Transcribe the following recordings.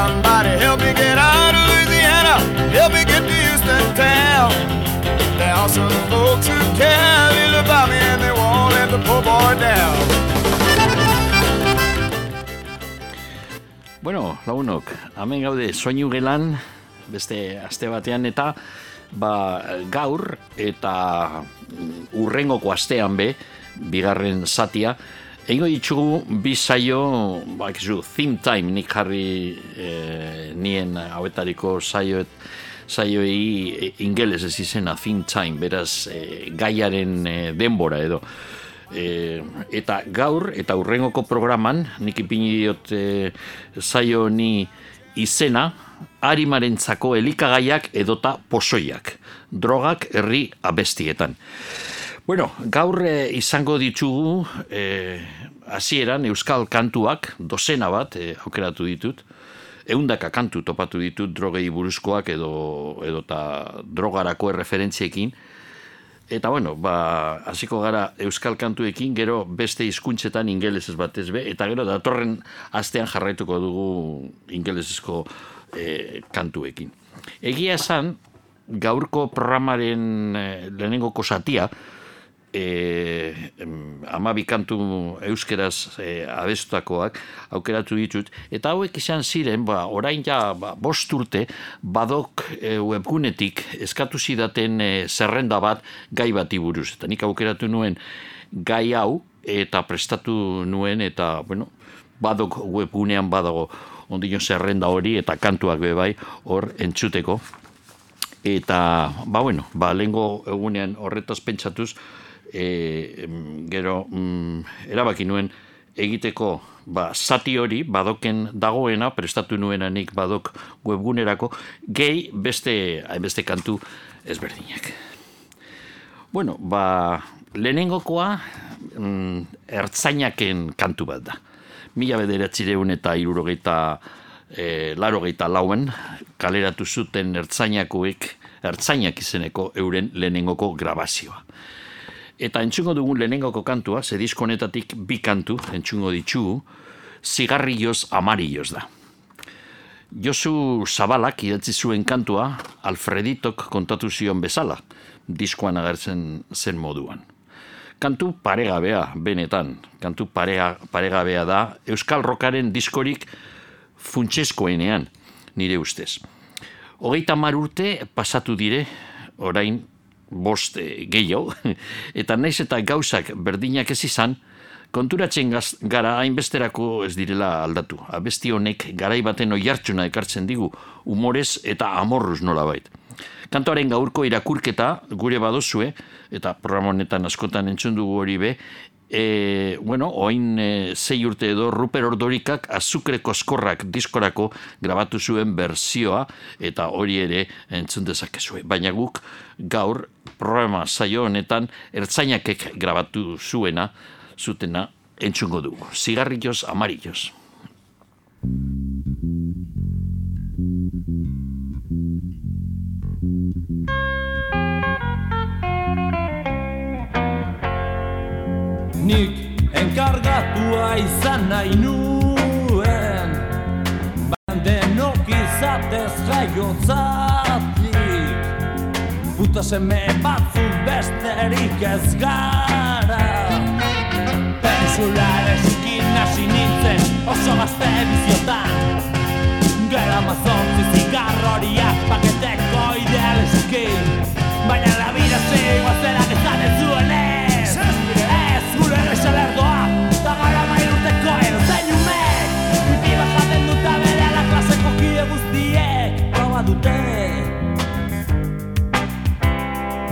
Somebody help me get out of Louisiana, help me get to Houston town. There are some folks who care little about me and they won't let the poor boy down. Bueno, lagunok, hemen gaude soinu gelan, beste aste batean eta ba, gaur eta urrengoko astean be, bigarren satia, Ego ditugu bi saio, ba, theme time nik jarri e, nien hauetariko saioet, saioei e, ingeles ez izena theme time, beraz e, gaiaren e, denbora edo. E, eta gaur, eta urrengoko programan, nik ipini diot e, saio ni izena, harimarentzako elikagaiak edota posoiak, drogak herri abestietan. Bueno, gaur eh, izango ditugu eh, hasieran euskal kantuak, dozena bat eh, aukeratu ditut, eundaka kantu topatu ditut drogei buruzkoak edo, edo ta drogarako referentziekin, Eta bueno, ba, hasiko gara euskal kantuekin, gero beste hizkuntzetan ingelesez batez be, eta gero datorren astean jarraituko dugu ingelesezko e, kantuekin. Egia esan, gaurko programaren e, lehenengoko satia, e, amabi kantu euskeraz e, abestutakoak aukeratu ditut, eta hauek izan ziren, ba, orain ja ba, bost urte, badok e, webgunetik eskatu zidaten e, zerrenda bat gai bati buruz. Eta nik aukeratu nuen gai hau, eta prestatu nuen, eta, bueno, badok webgunean badago ondino zerrenda hori, eta kantuak bebai hor entzuteko. Eta, ba, bueno, ba, lehenko egunean horretaz pentsatuz, e, gero mm, erabaki nuen egiteko ba, zati hori badoken dagoena prestatu nuena nik badok webgunerako gehi beste beste kantu ezberdinak. Bueno, ba, lehenengokoa mm, ertzainaken kantu bat da. Mila bederatzireun eta irurogeita e, larogeita lauen kaleratu zuten ertzainakoek ertzainak izeneko euren lehenengoko grabazioa. Eta entzungo dugun lehenengoko kantua, ze diskonetatik bi kantu entzungo ditugu, zigarrioz amarilloz da. Josu Zabalak idatzi zuen kantua, Alfreditok kontatu zion bezala, diskoan agertzen zen moduan. Kantu paregabea, benetan, kantu parega, paregabea da, Euskal Rokaren diskorik funtseskoenean, nire ustez. Hogeita mar urte pasatu dire, orain bost e, gehiago, eta naiz eta gauzak berdinak ez izan, konturatzen gaz, gara hainbesterako ez direla aldatu. Abesti honek garai baten oiartxuna ekartzen digu, umorez eta amorruz nola bait. Kantoaren gaurko irakurketa gure badozue, eta programonetan askotan entzun dugu hori be, e, bueno, oin e, zei urte edo Ruper Ordorikak azukre koskorrak diskorako grabatu zuen berzioa eta hori ere entzun dezakezue. Baina guk gaur programa saio honetan ertzainakek grabatu zuena zutena entzungo dugu. Zigarrillos amarillos. Nik enkargatua izan nahi nuen. Bandenok izatez jaiotzatik. Puta seme batzuk besterik ez gara. Pensular eskin hasi nintzen oso gazte biziotan. Gara mazontzi zigarroriak paketeko idealeskin Baina la vida zego zera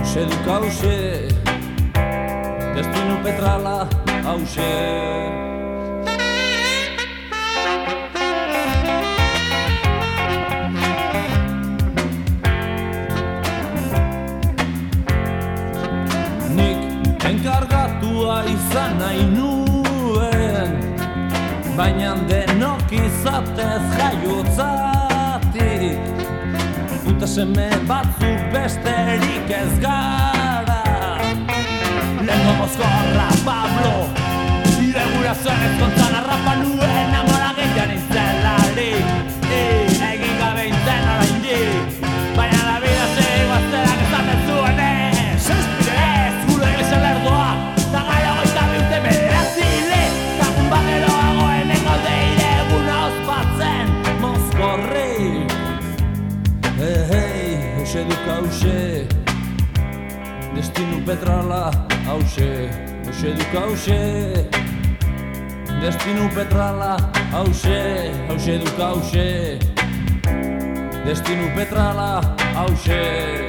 Seduk hause Destinu petrala hause Nik izan nahi nuen Baina denok izatez jaiotzatik Puta seme batzuk besterik ez gara Lengo mozkorra Pablo Ire gura zen ez kontzan arrapa nuen Amora gehian izelarik hause Destinu petrala hause Hoxe duk hause Destinu petrala hause Hause duk hause Destinu petrala hause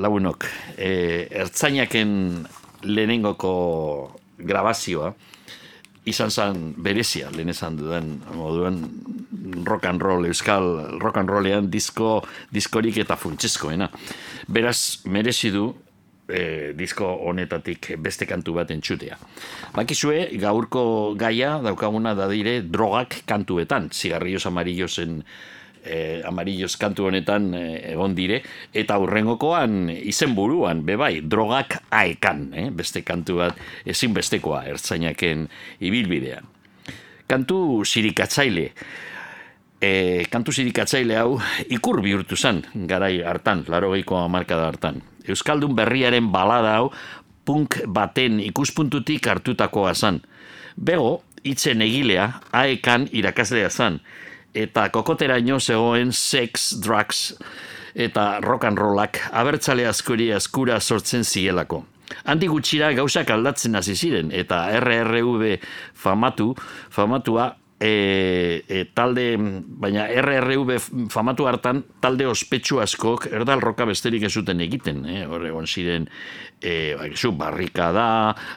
lagunok, e, ertzainaken lehenengoko grabazioa, izan zen berezia, lehen esan dudan moduan rock and roll, euskal rock and rollean disko, diskorik eta funtsezkoena. Beraz, merezi du e, disko honetatik beste kantu bat entxutea. Bakizue, gaurko gaia daukaguna da dire drogak kantuetan, zigarrillos amarillosen eh, amarillos kantu honetan eh, egon dire, eta hurrengokoan izenburuan bebai, drogak aekan, eh, beste kantu bat ezinbestekoa ertzainaken ibilbidean. Kantu sirikatzaile, e, kantu sirikatzaile hau ikur bihurtu zen garai hartan, larogeiko amarkada hartan. Euskaldun berriaren balada hau punk baten ikuspuntutik hartutakoa zen. Bego, hitzen egilea, aekan irakaslea zen, eta kokoteraino zegoen sex, drugs eta rock and rollak abertzale askori askura sortzen zielako. Handi gutxira gauzak aldatzen hasi ziren eta RRV famatu, famatua e, e, talde, baina RRV famatu hartan talde ospetsu askok erdal roka besterik ez zuten egiten, eh? hor egon ziren e, zu, barrika da,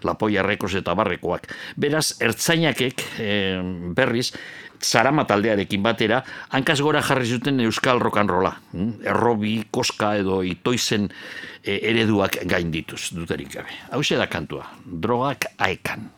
lapoia rekos eta barrekoak. Beraz, ertzainakek e, berriz, Zarama taldearekin batera, hankaz gora jarri zuten euskal rock and rolla. hm? Errobi, koska edo itoizen e, ereduak gain dituz, duterik gabe. Hau da kantua, drogak aekan.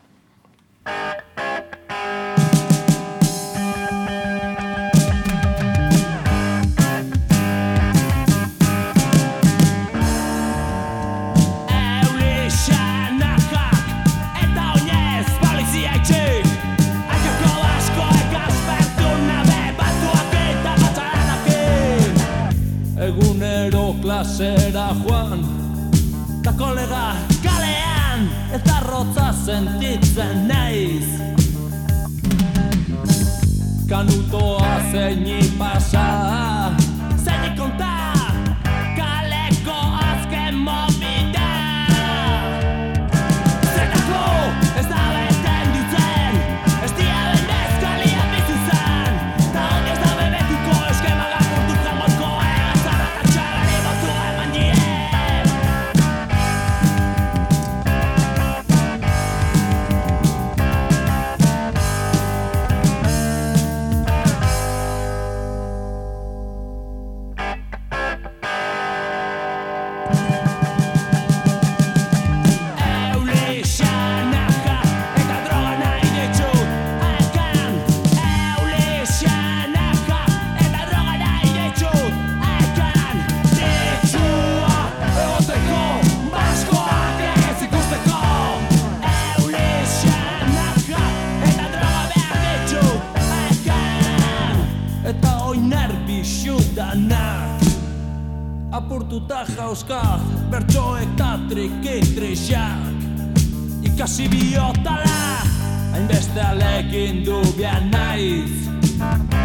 Rotza sentitzen naiz Kanutoa zeini pasa xudanak Apurtuta jauzka bertsoek eta trikitrizak Ikasi biotala hainbeste alekin du bian naiz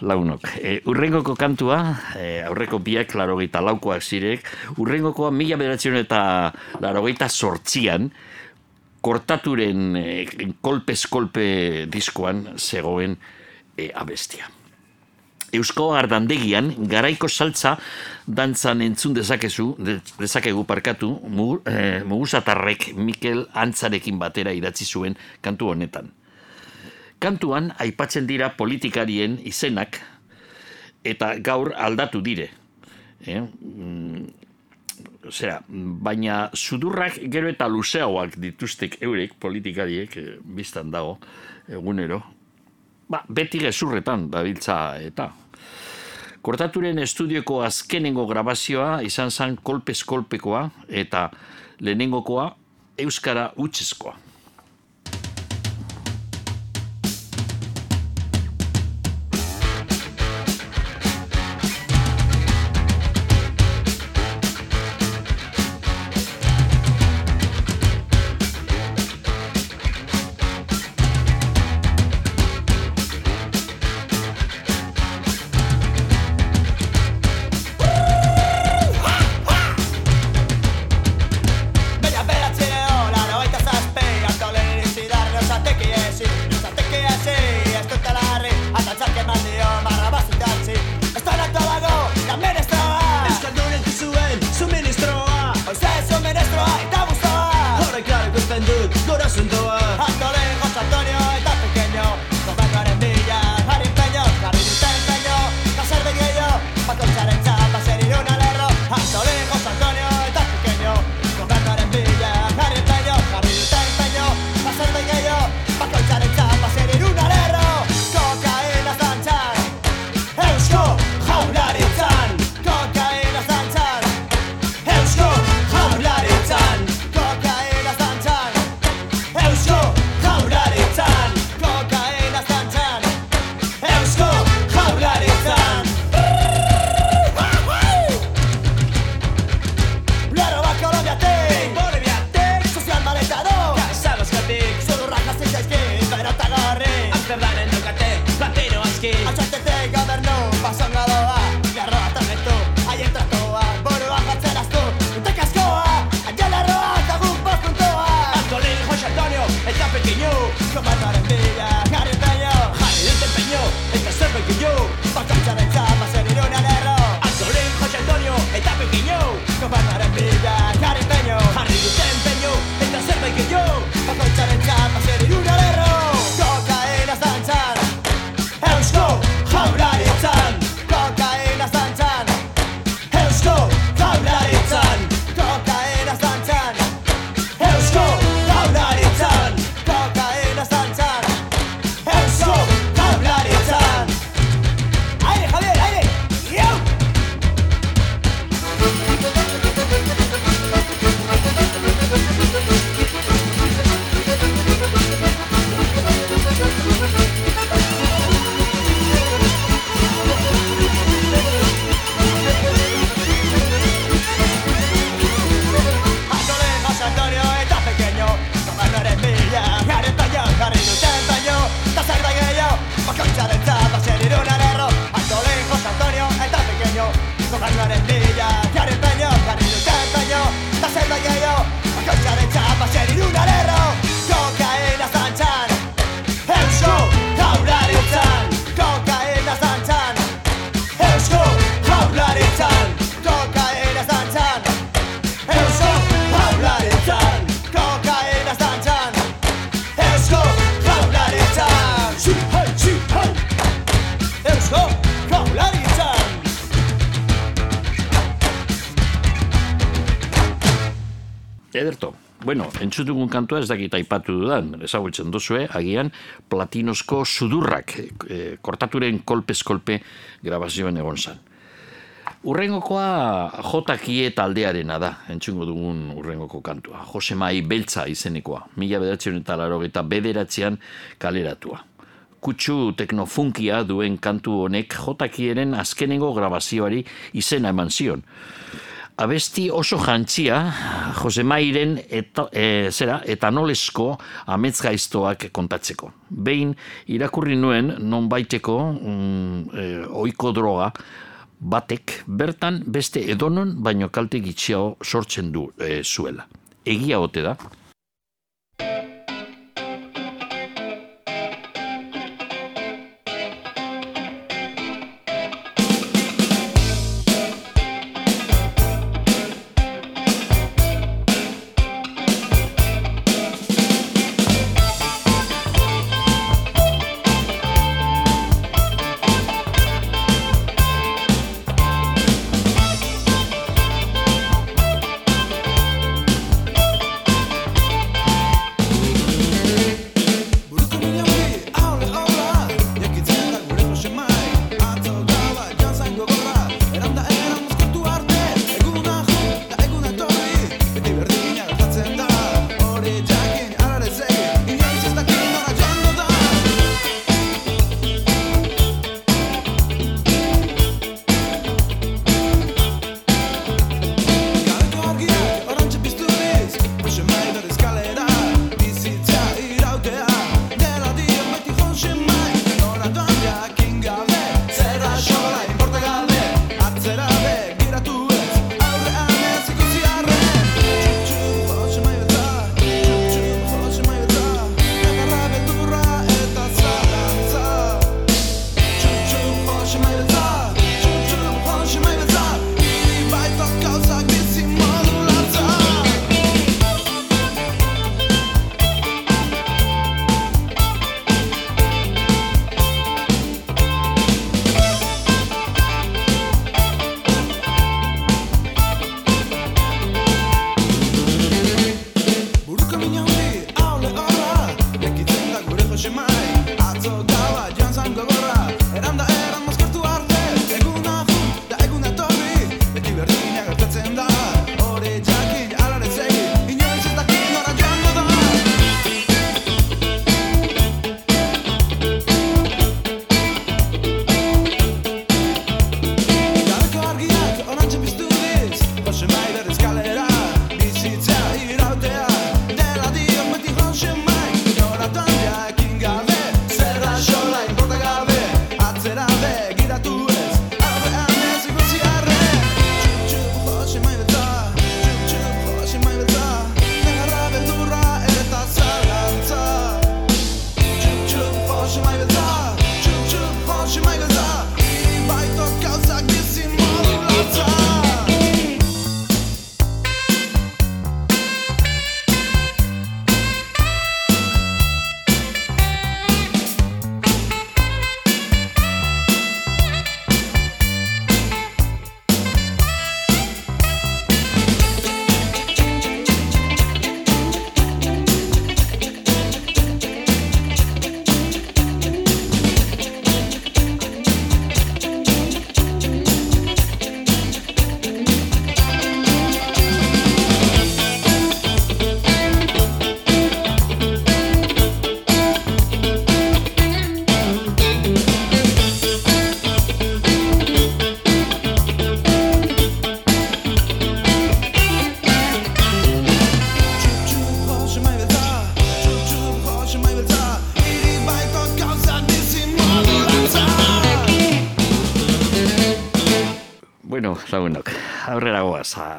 launok. E, urrengoko kantua, e, aurreko biak larogeita laukoak zirek, urrengokoa mila beratzen eta larogeita sortzian, kortaturen e, kolpez-kolpe diskoan zegoen e, abestia. Eusko Ardandegian, garaiko saltza dantzan entzun dezakezu, dezakegu parkatu, e, mugusatarrek Mikel Antzarekin batera idatzi zuen kantu honetan. Kantuan aipatzen dira politikarien izenak eta gaur aldatu dire. Eh? Mm, baina sudurrak gero eta luzeagoak dituztek eurek politikariek e, biztan dago egunero. Ba, beti gezurretan dabiltza eta. Kortaturen estudioko azkenengo grabazioa izan zen kolpez-kolpekoa eta lehenengokoa Euskara utxezkoa. Entzutugun kantua ez dakit aipatu dudan, ezagutzen duzue, agian platinosko sudurrak, e, kortaturen kolpez-kolpe grabazioen egon zan. Urrengokoa jotakie taldearena da, entzungo dugun urrengoko kantua. Josemai Beltza izenekoa, mila bederatzen eta laro eta bederatzean kaleratua. Kutsu teknofunkia duen kantu honek jotakieren azkenengo grabazioari izena eman zion. Abesti oso jantzia, Jose Mairen eta, e, zera, eta nolesko amets gaiztoak kontatzeko. Behin, irakurri nuen, non baiteko, mm, e, oiko droga, batek bertan beste edonon baino kalte gitxiago sortzen du e, zuela. Egia ote da?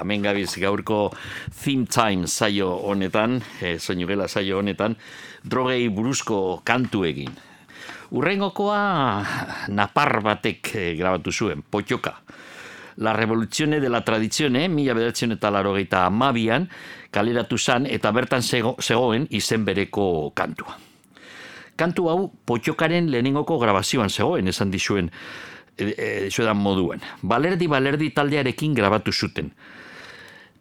Hemen gabiz gaurko theme time saio honetan, e, soinu gela saio honetan, drogei buruzko kantu egin. Urrengokoa napar batek e, grabatu zuen, potioka. La revoluzione della tradizione, mila bederatzen eta laro amabian, kaleratu zan eta bertan zegoen izen bereko kantua. Kantu hau potxokaren lehenengoko grabazioan zegoen, esan dizuen, e, e, moduan. Balerdi balerdi taldearekin grabatu zuten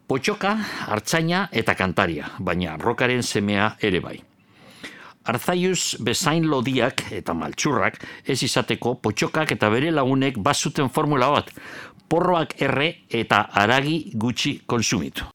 Potxoka, hartzaina eta kantaria, baina rokaren semea ere bai. Arzaius bezain lodiak eta maltsurrak ez izateko potxokak eta bere lagunek bazuten formula bat, porroak erre eta aragi gutxi konsumitu.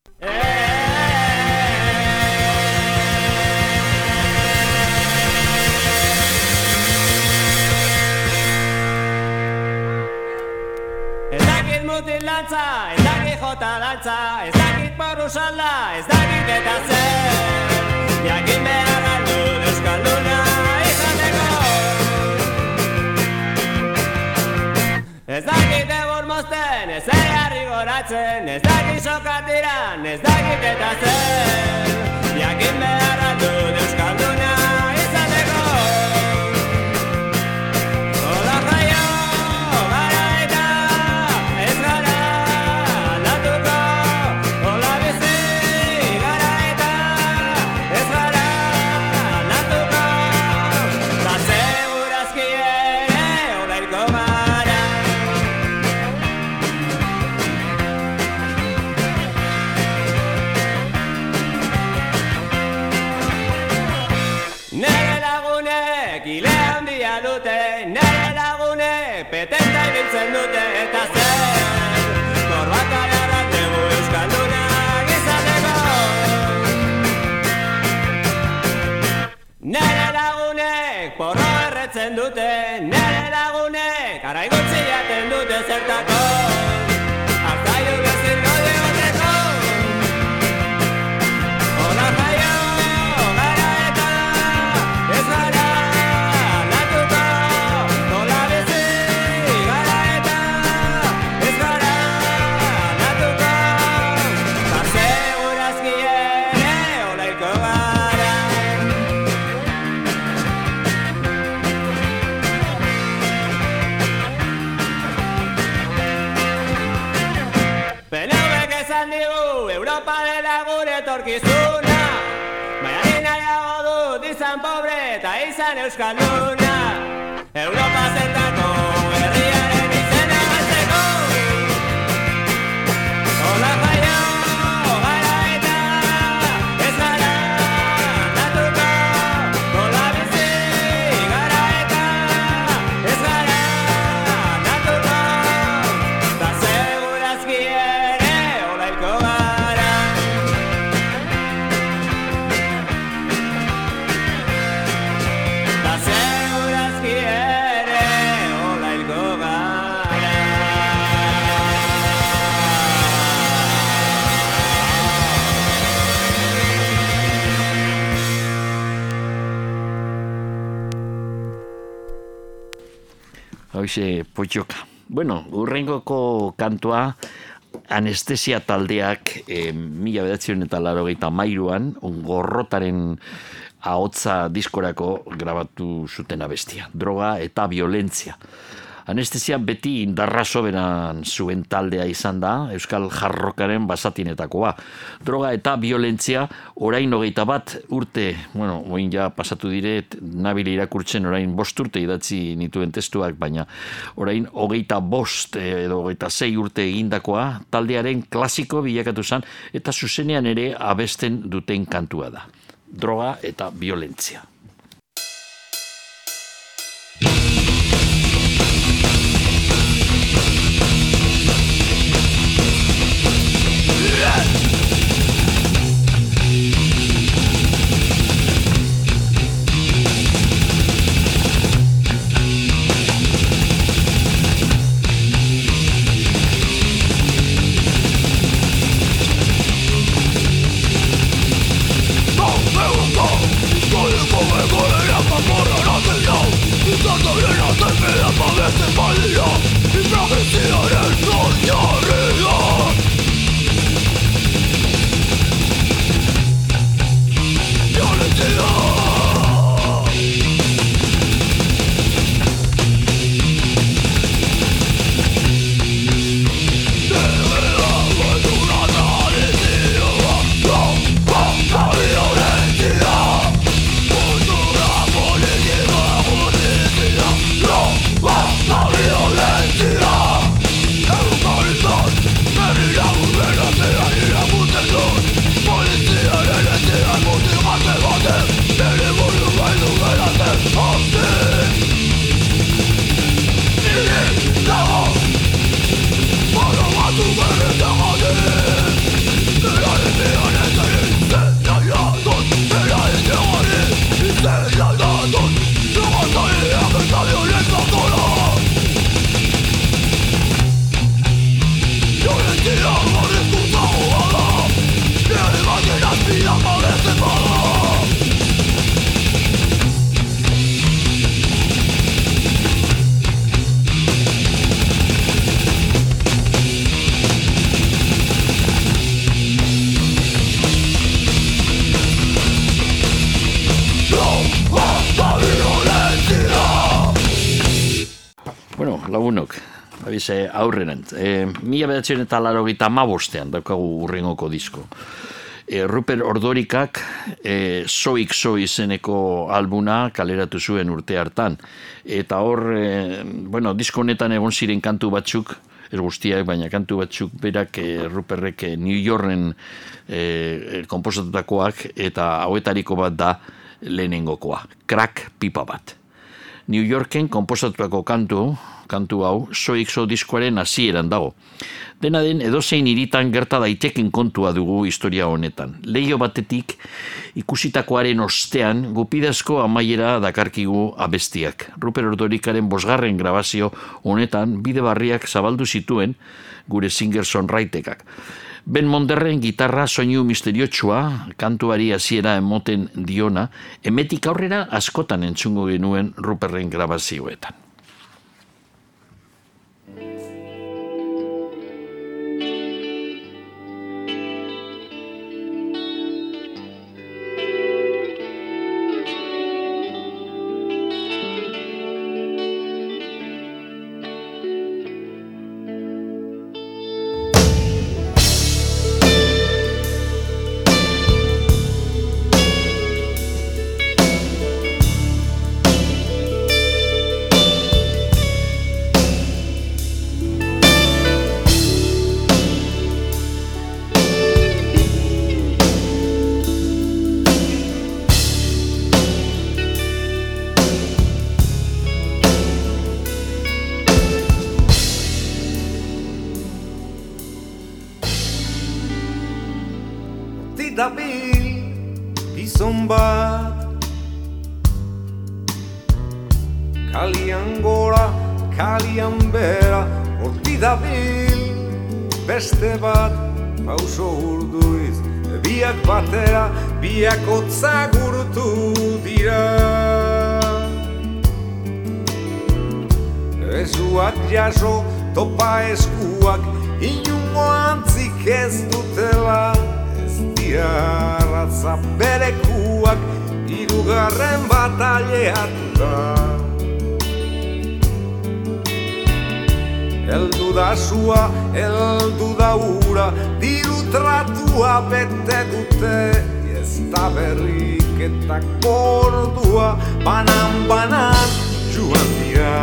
Dakit jota lantza, ez porru salda, ez dakit eta zer. Jakin behar aldu euskalduna izateko. Ez dakit egur mozten, ez eiarri goratzen, ez dakit sokatiran, ez dakit eta zer. Jakin behar aldu euskalduna dute Nere lagunek araigutzi jaten dute zertako izan Hoxe, potxoka. Bueno, urrengoko kantua anestesia taldeak e, mila bedatzen eta laro mairuan, gorrotaren ahotza diskorako grabatu zuten abestia. Droga eta violentzia. Anestesia beti indarra soberan zuen taldea izan da, Euskal Jarrokaren basatinetakoa. Droga eta violentzia orain hogeita bat urte, bueno, oin ja pasatu dire, nabile irakurtzen orain bost urte idatzi nituen testuak, baina orain hogeita bost eh, edo hogeita sei urte egindakoa, taldearen klasiko bilakatu zen, eta zuzenean ere abesten duten kantua da. Droga eta violentzia. Abize aurrenent. E, mila bedatzen eta laro gita mabostean daukagu urrengoko disko. E, Ruper Ordorikak e, Soik So izeneko albuna kaleratu zuen urte hartan. Eta hor, e, bueno, disko honetan egon ziren kantu batzuk, ez guztiak, baina kantu batzuk berak e, Ruperrek New Yorken e, komposatutakoak eta hauetariko bat da lehenengokoa. Crack pipa bat. New Yorken komposatutako kantu, kantu hau, soik so diskoaren hasieran dago. Dena den, edozein iritan gerta daiteken kontua dugu historia honetan. Leio batetik, ikusitakoaren ostean, gupidazko amaiera dakarkigu abestiak. Ruper Ordorikaren bosgarren grabazio honetan, bide barriak zabaldu zituen gure singer-songwritekak. Ben Monderren gitarra soinu misteriotsua, kantuari hasiera emoten diona, emetik aurrera askotan entzungo genuen Ruperren grabazioetan. Thank you. Dabil gizon bat Kalian gora, kalian bera Horti dabil beste bat Pauso urduiz, biak batera Biak otzagurtu dira. Ezuak jaso, topa eskuak Inungo antzik ez dutela Arratza berekuak Irugarren bataleatu da. Eldu da sua, eldu da ura Diru tratua bete dute. Ez da berrik eta kordua Banan, banan, joan dira.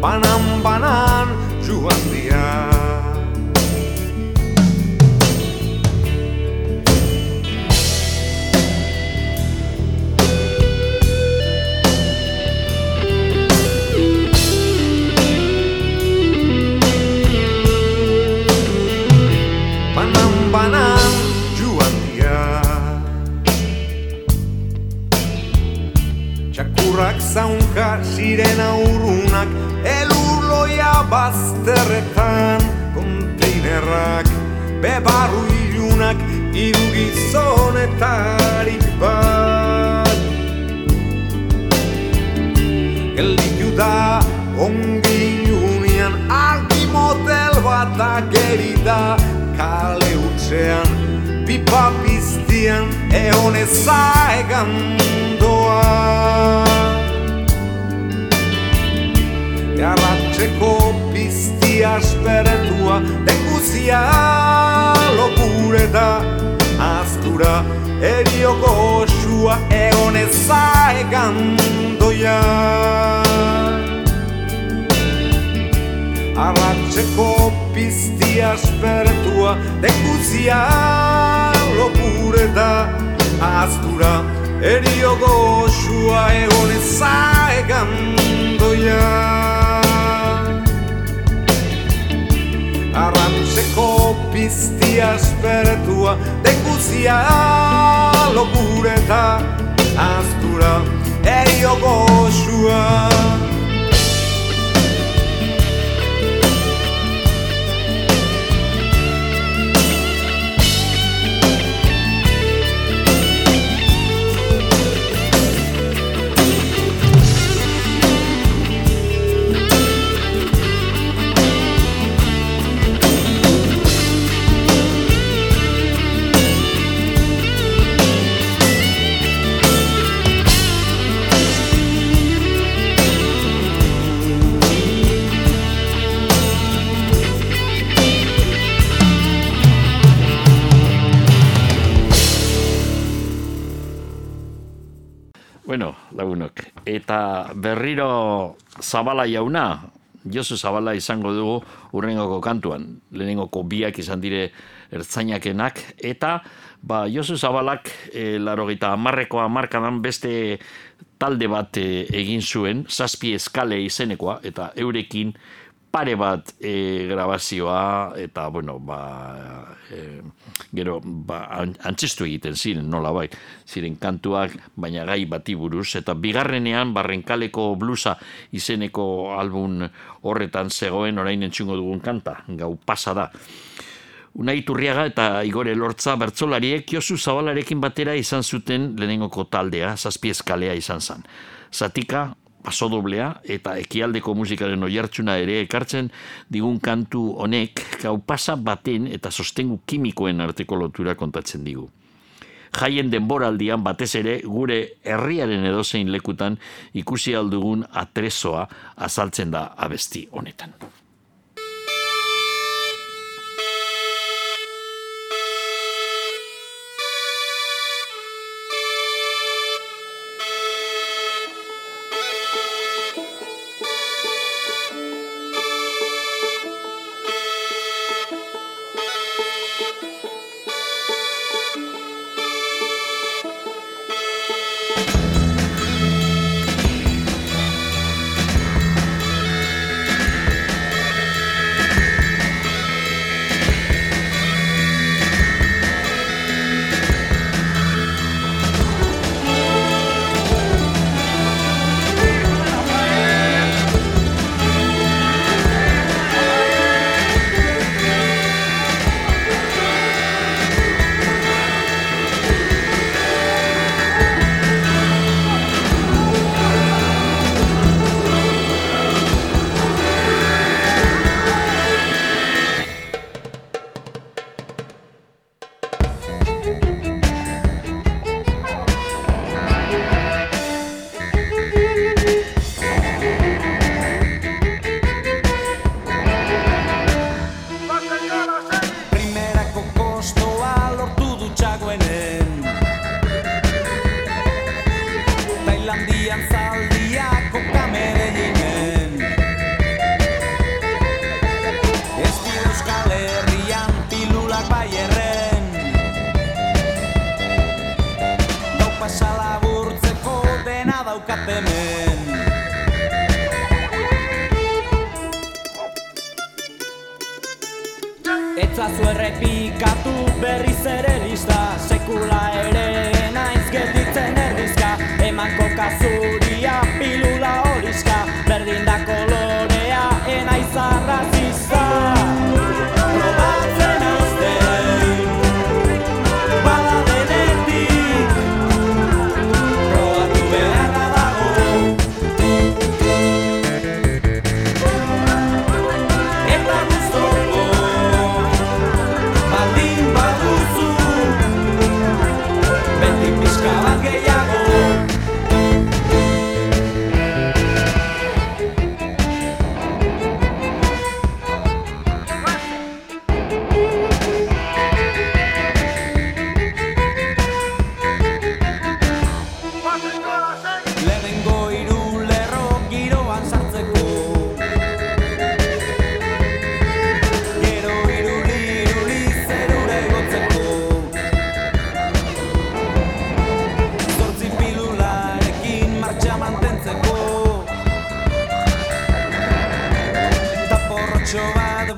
Banan, banan, joan dira bazterretan Konteinerrak bebarru ilunak Iru gizonetarik bat. Gelditu da ongi ilunean Argi motel bat agerida Kale utzean pipa piztian Egon ezaegan doa. Garratxeko asperetua Dekuzia lopureta Aztura erio goxua Egon ezaegan doia. Arratxeko pizti aspertua Dekuzia lopureta Aztura erio goxua Egon ezaegan doia Arrantzeko pizti aspertua Dekuzia lopureta Aztura erio goxua lagunok. Eta berriro Zabala jauna, Josu Zabala izango dugu urrengoko kantuan. Lehenengoko biak izan dire ertzainakenak. Eta, ba, Josu Zabalak e, laro gita amarrekoa markadan beste talde bat e, egin zuen, zazpi eskale izenekoa, eta eurekin pare bat e, grabazioa eta bueno ba e, gero ba antzestu egiten ziren nola bai ziren kantuak baina gai bati buruz eta bigarrenean barrenkaleko blusa izeneko album horretan zegoen orain entzungo dugun kanta gau pasa da Unai Turriaga eta Igore Lortza bertzolariek Josu Zabalarekin batera izan zuten lehenengoko taldea, zazpiezkalea izan zen. Zatika, pasodoblea eta ekialdeko musikaren oiartzuna ere ekartzen digun kantu honek gau pasa baten eta sostengu kimikoen arteko lotura kontatzen digu. Jaien denboraldian batez ere gure herriaren edozein lekutan ikusi aldugun atrezoa azaltzen da abesti honetan.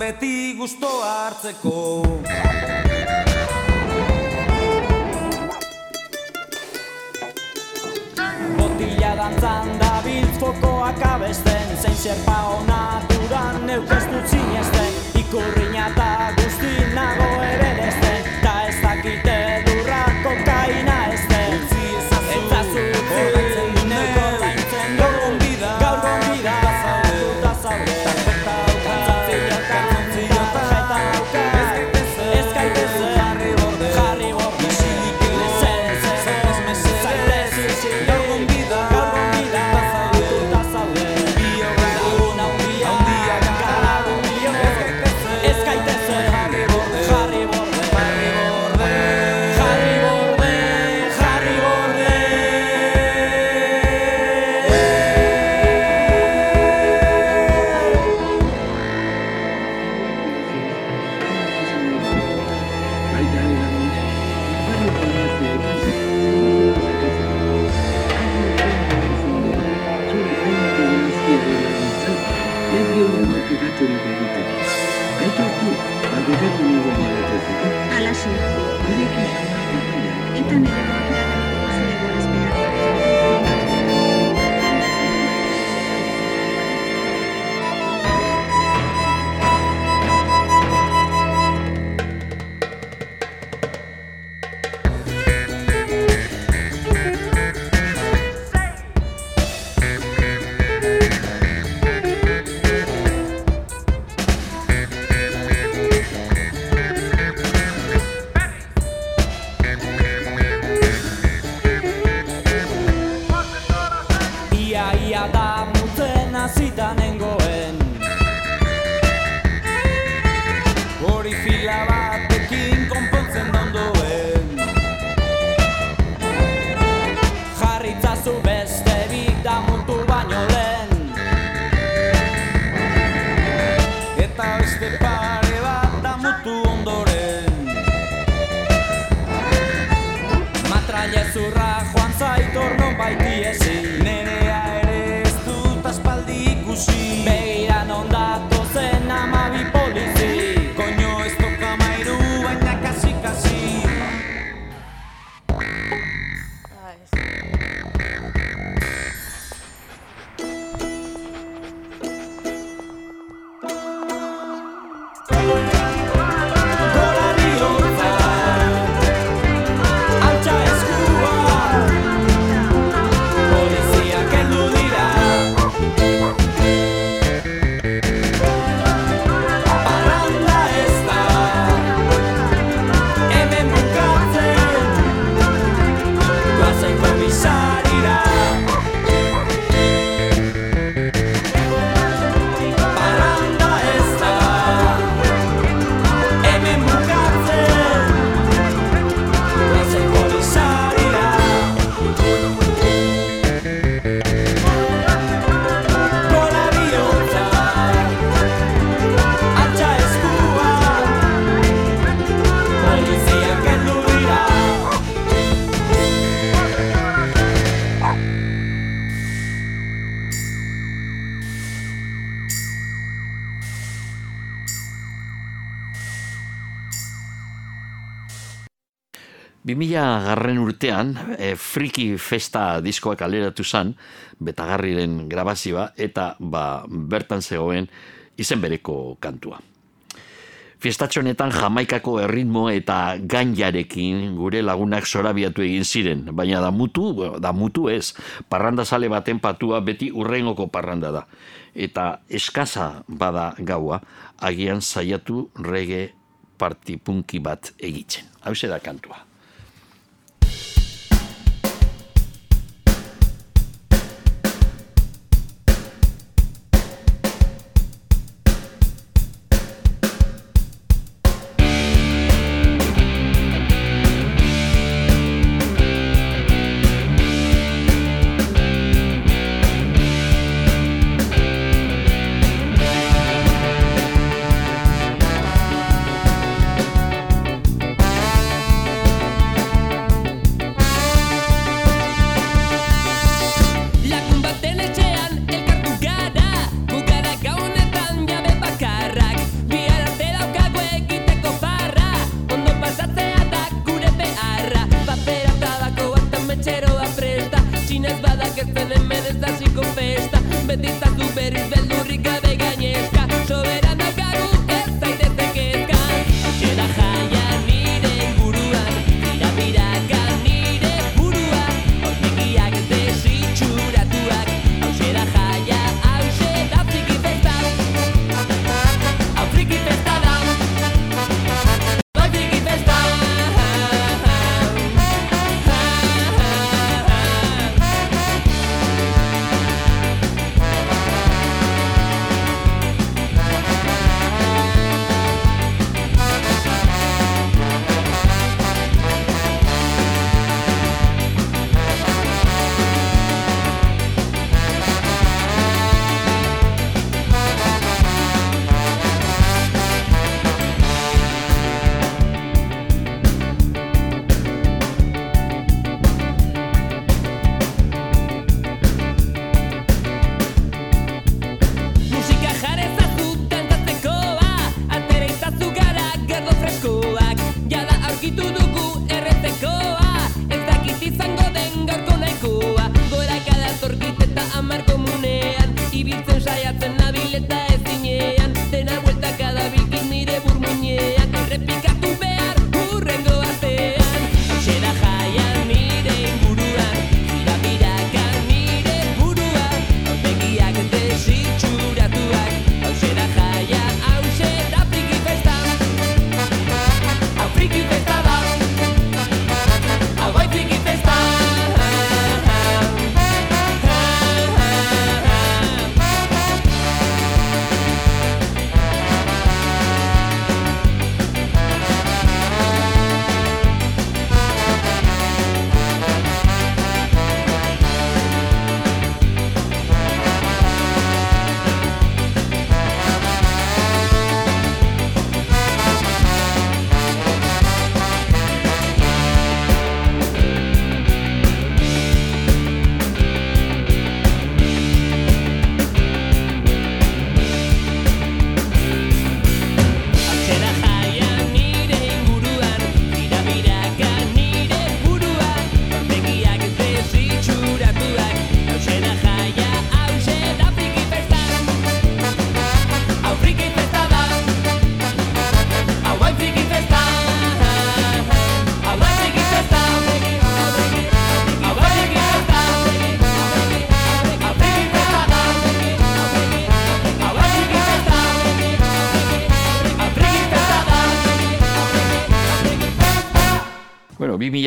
beti gustoa hartzeko. Botila dantzan da biltfokoak abesten Zein serpa onaturan neukestu zinezten Ikurriña eta guzti ere desten Ta ez dakite durra kokaina 2000 garren urtean, e, Friki Festa diskoak aleratu zan, betagarriren grabazioa, eta ba, bertan zegoen izen bereko kantua. Fiestatxonetan jamaikako erritmo eta gainarekin gure lagunak zorabiatu egin ziren, baina da mutu, da mutu ez, parranda sale baten patua beti urrengoko parranda da. Eta eskaza bada gaua, agian saiatu rege partipunki bat egitzen. Hau da kantua.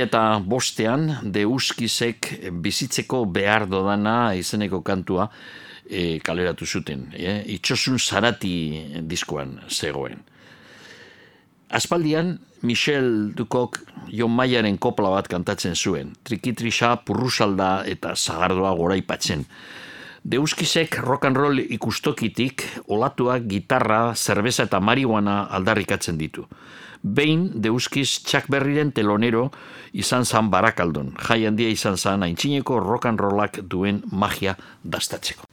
Eta bostean, deuskizek bizitzeko behar dodana izeneko kantua e, kaleratu zuten. E, itxosun zarati diskoan zegoen. Aspaldian, Michel Dukok Jon Maiaren kopla bat kantatzen zuen. Trikitrisa, purrusalda eta zagardoa goraipatzen. Deuskizek rock and roll ikustokitik olatuak, gitarra, zerbeza eta marihuana aldarrikatzen ditu. Behin, Deuskiz txak berriren telonero izan zan barakaldon. Jai handia izan zan aintzineko rock and rollak duen magia dastatzeko.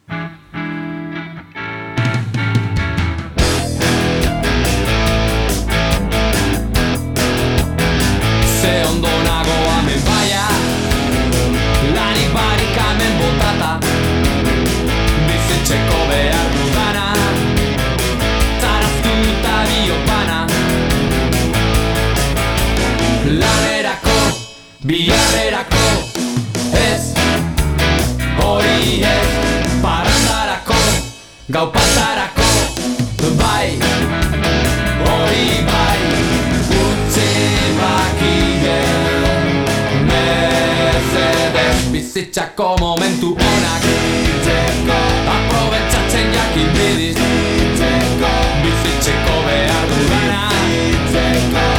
Ze ondo nago hemen baia Lanik barik hemen botata biharrerako Ez, hori ez Parandarako, gau pasarako Bai, hori bai Utzi bakien Mesedez Bizitzako momentu onak Aprobetsatzen jakin bidiz Bizitzeko behar dudana Diru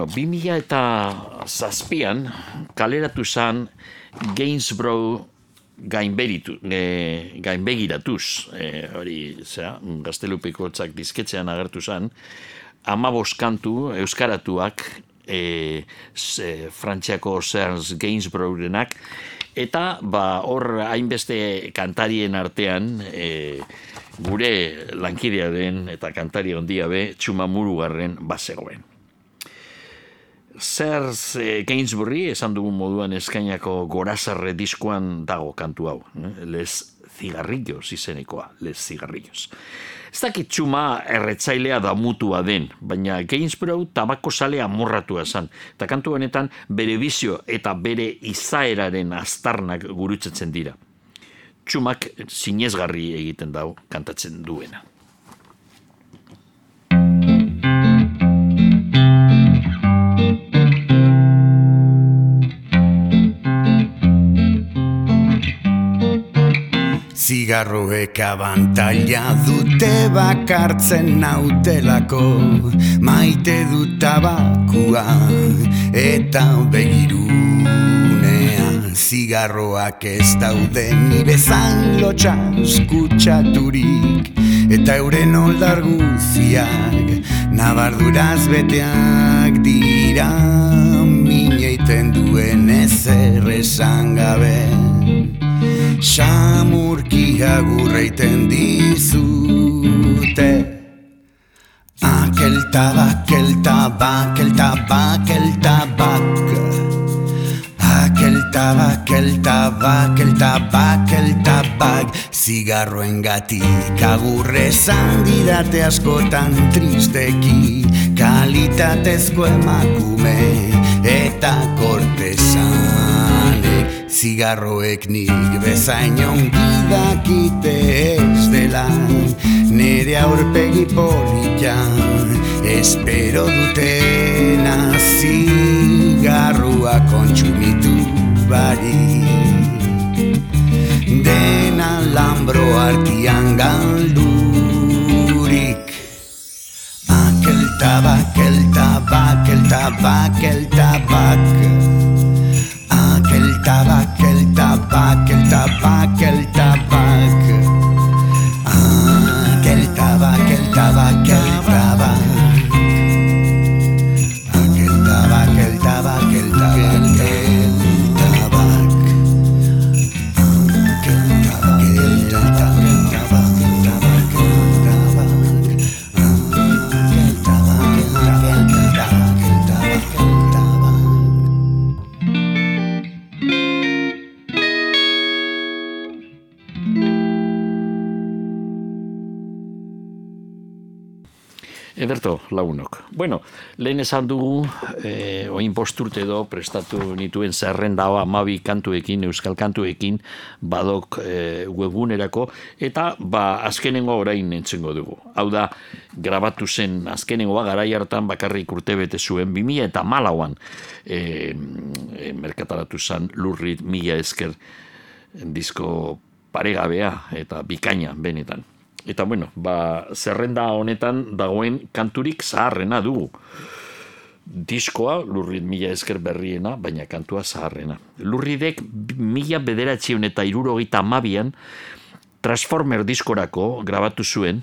Bueno, 2000 eta zazpian kaleratu zan Gainsborough gainberitu, e, gainbegiratuz, e, hori, zera, gaztelupeko txak dizketzean agertu zan, amabos kantu euskaratuak e, ze, Frantziako Serge Gainsboroughrenak, eta ba, hor hainbeste kantarien artean e, gure lankidea den eta kantari ondia be txumamurugarren bazegoen. Zerz e, Gainsbury, esan dugun moduan eskainako gorazarre diskoan dago kantu hau. eh? Les cigarrillos izenekoa, les cigarrillos. Ez dakit txuma erretzailea da mutua den, baina Gainsborough tabako sale amorratua esan. Eta kantu honetan bere bizio eta bere izaeraren aztarnak gurutzetzen dira. Txumak sinezgarri egiten dau kantatzen duena. Zigarroek abantaila dute bakartzen nautelako Maite dut tabakua eta begirunea Zigarroak ez daude ni bezan lotxas kutsaturik Eta euren oldar guziak Nabarduraz beteak dira Mineiten duen ezer esan gabe Samurkia gurreiten dizute. Aquel tabak, el tabak, el tabak, el tabak Aquel tabak, el tabak, el tabak, el tabak Zigarroen gatik agurrezan didate askotan tristeki. Kalitatezko emakume eta kortesanek Zigarroek nik bezain ongidakite ez dela Nere aurpegi politan espero dutena Zigarrua kontsumitu bari. Dena lambro artian galdurik. Aquel tabak, el tabak, el tabak, el tabak que el Ederto, lagunok. Bueno, lehen esan dugu, e, oin posturte edo prestatu nituen zerrenda hau amabi kantuekin, euskal kantuekin, badok e, webgunerako, eta ba, azkenengo orain entzengo dugu. Hau da, grabatu zen azkenengoa garai hartan bakarrik urte bete zuen, 2000 eta malauan e, e, merkataratu zen lurrit mila esker disko paregabea eta bikaina benetan. Eta bueno, ba, zerrenda honetan dagoen kanturik zaharrena dugu. Diskoa, lurrit mila esker berriena, baina kantua zaharrena. Lurridek mila bederatzion eta irurogeita amabian Transformer diskorako grabatu zuen,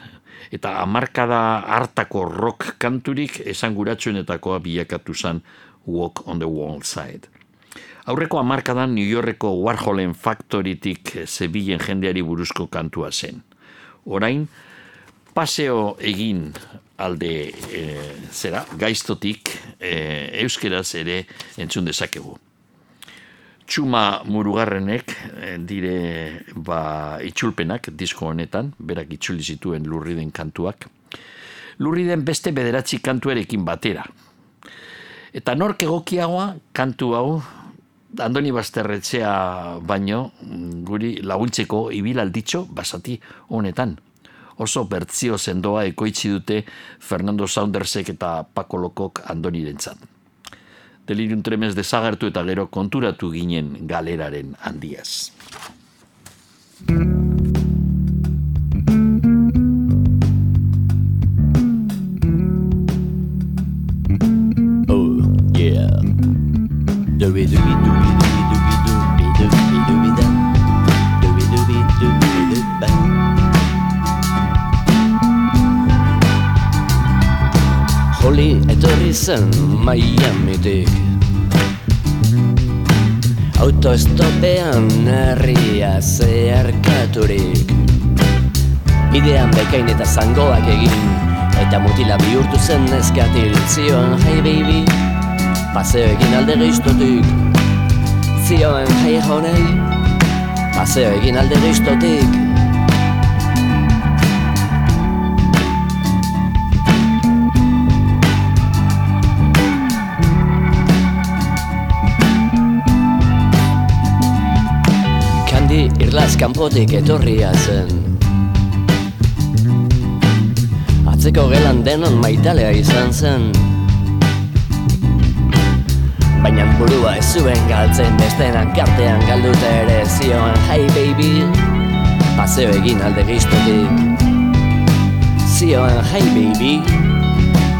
eta hamarkada hartako rock kanturik esanguratsuenetakoa bilakatu zen Walk on the Wall Side. Aurreko hamarkadan New Yorkeko Warholen Factorytik zebilen jendeari buruzko kantua zen. Orain, paseo egin alde e, zera, gaiztotik e, euskeraz ere entzun dezakegu. Txuma murugarrenek eh, dire ba, itxulpenak disko honetan, berak itzuli zituen lurriden kantuak. Lurriden beste bederatzi kantuarekin batera. Eta nork egokiagoa kantu hau Andoni Basterretxea baino guri laguntzeko ibilalditxo basati honetan. Oso bertzio sendoa ekoitzi dute Fernando Saundersek eta Paco Lokok Andonirentzat. Delirium tremez desagertu eta gero konturatu ginen galeraren handiaz. Oh, yeah. Dooby dooby Etorri zen Miamitik Autoestopean herria zeharkaturik. Bidean bekain eta zangoak egin Eta mutila bihurtu zen neskatil. Zioen, hey baby. Paseo egin alde geiztotik Zioen, hey honey. Paseo egin alde geiztotik Irlaz kanpotik etorria zen Atzeko gelan denon maitalea izan zen Baina burua ez zuen galtzen bestenan kartean galduta ere zioan Hey baby, paseo egin alde geiztotik Zioan hey baby,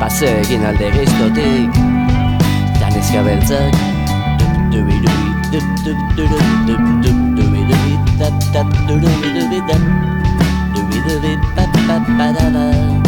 paseo egin alde geiztotik Danezka beltzak dubi dubi dub dub dub dub dub dubi dubi da da dubi dubi da dubi dubi ba ba ba da da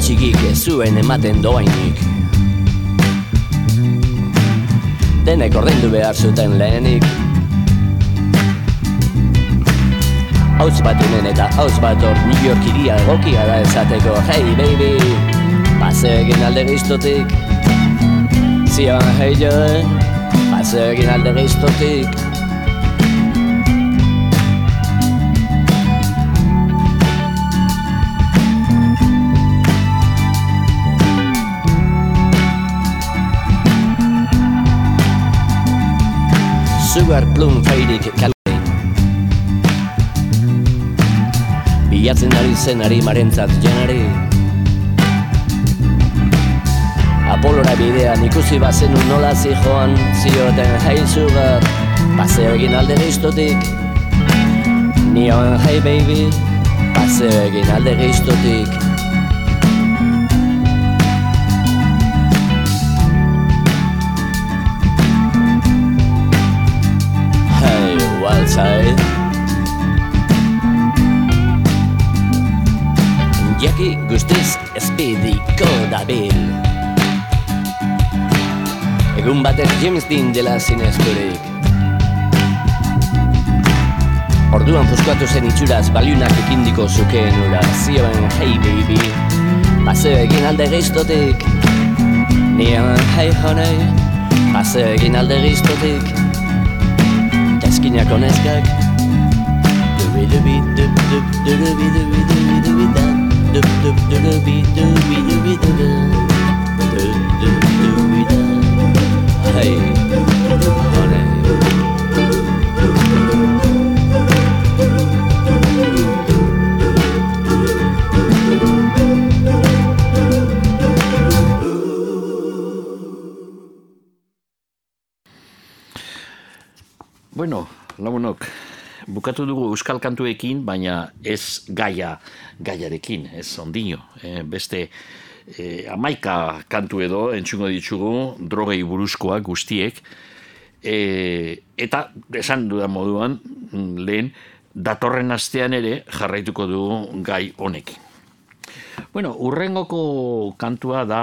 txikik ez zuen ematen doainik Denek ordaindu behar zuten lehenik. Hauz bat hemen eta hauz bat hor New York iria egokia da esateko. Hey baby, paseo egin alde giztotik Zion hey joe, egin alde giztotik Sugar plum fairik kalei Bilatzen ari zen ari marentzat janari Apolora bidean ikusi bazenu nola zijoan Zioten hey sugar Paseo egin alde giztotik Nioen hey baby Paseo egin alde giztotik side Jaki guztiz espediko dabil. Egun batek James Dean dela zinezturik Orduan fuskuatu zen itxuraz baliunak ekindiko zukeen ura. Zioen hey baby. Paseo egin alde giztotik. Nian hey honey. Paseo egin alde giztotik eskinak honezkak Hey, honez Bueno, lagunok, bukatu dugu euskal kantuekin, baina ez gaia gaiarekin, ez ondino. Eh, beste eh, amaika kantu edo entzungo ditugu drogei buruzkoak guztiek. Eh, eta esan dudan moduan, lehen, datorren astean ere jarraituko dugu gai honekin. Bueno, urrengoko kantua da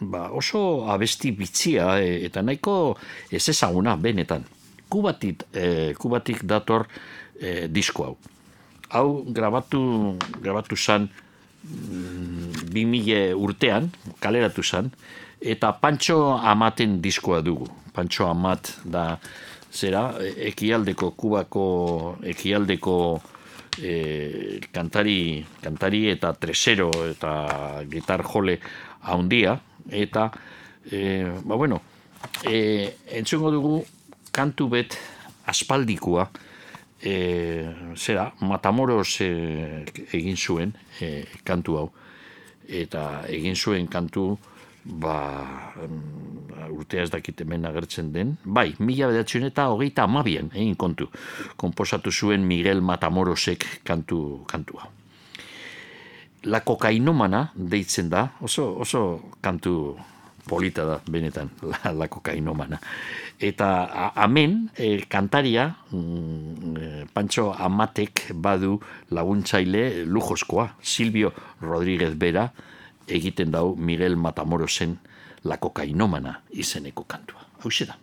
ba, oso abesti bitxia e, eta nahiko ez ezaguna benetan. Kubatik, e, kubatik dator e, disko hau. Hau grabatu, grabatu zan mm, 2000 urtean, kaleratu zan, eta Pantxo Amaten diskoa dugu. Pantxo Amat da zera, ekialdeko, kubako ekialdeko e, kantari, kantari eta tresero eta gitar jole haundia eta e, ba bueno e, entzungo dugu kantu bet aspaldikoa e, zera Matamoros e, egin zuen e, kantu hau eta egin zuen kantu ba, urtea ez dakit hemen agertzen den, bai, mila bedatzen eta hogeita amabien, egin kontu, komposatu zuen Miguel Matamorosek kantu, kantua. La kokainomana deitzen da, oso, oso kantu polita da, benetan, la, la kokainomana. Eta amen, e, kantaria, mm, e, Pancho Amatek badu laguntzaile lujoskoa, Silvio Rodríguez Bera, egiten dau Miguel Matamorosen La kokainomana izeneko kantua. Hau da.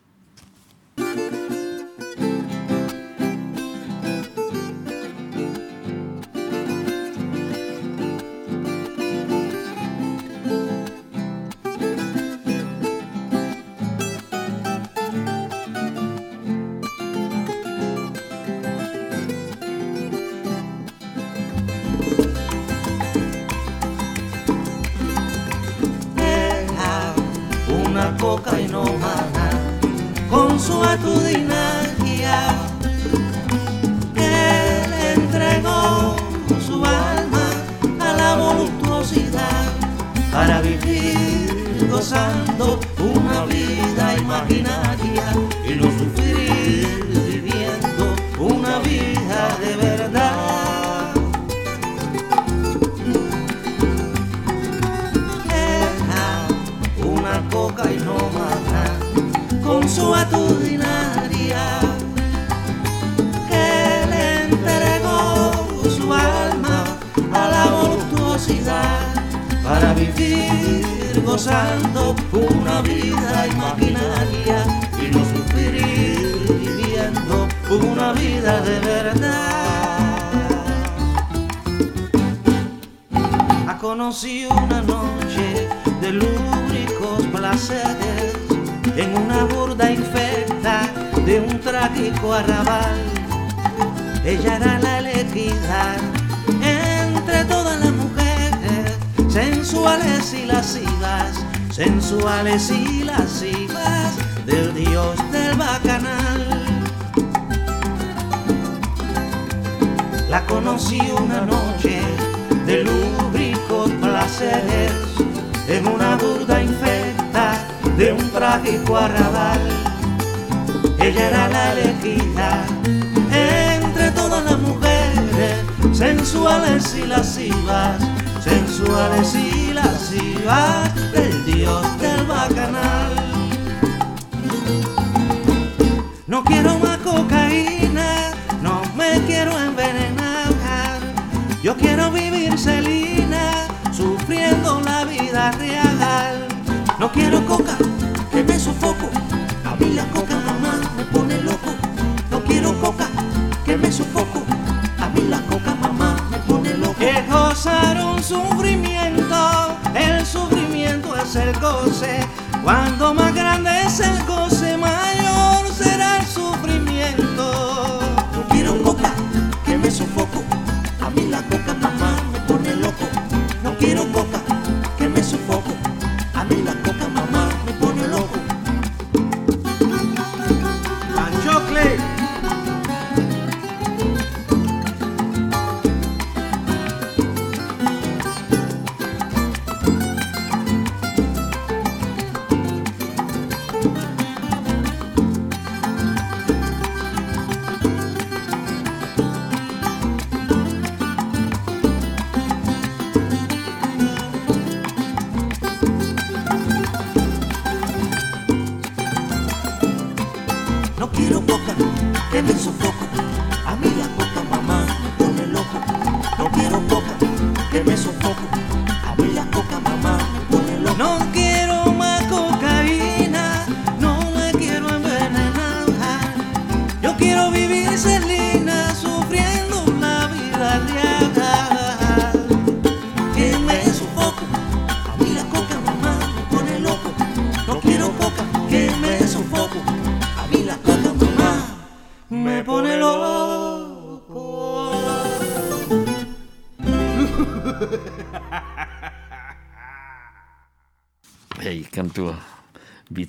Que me sofoco.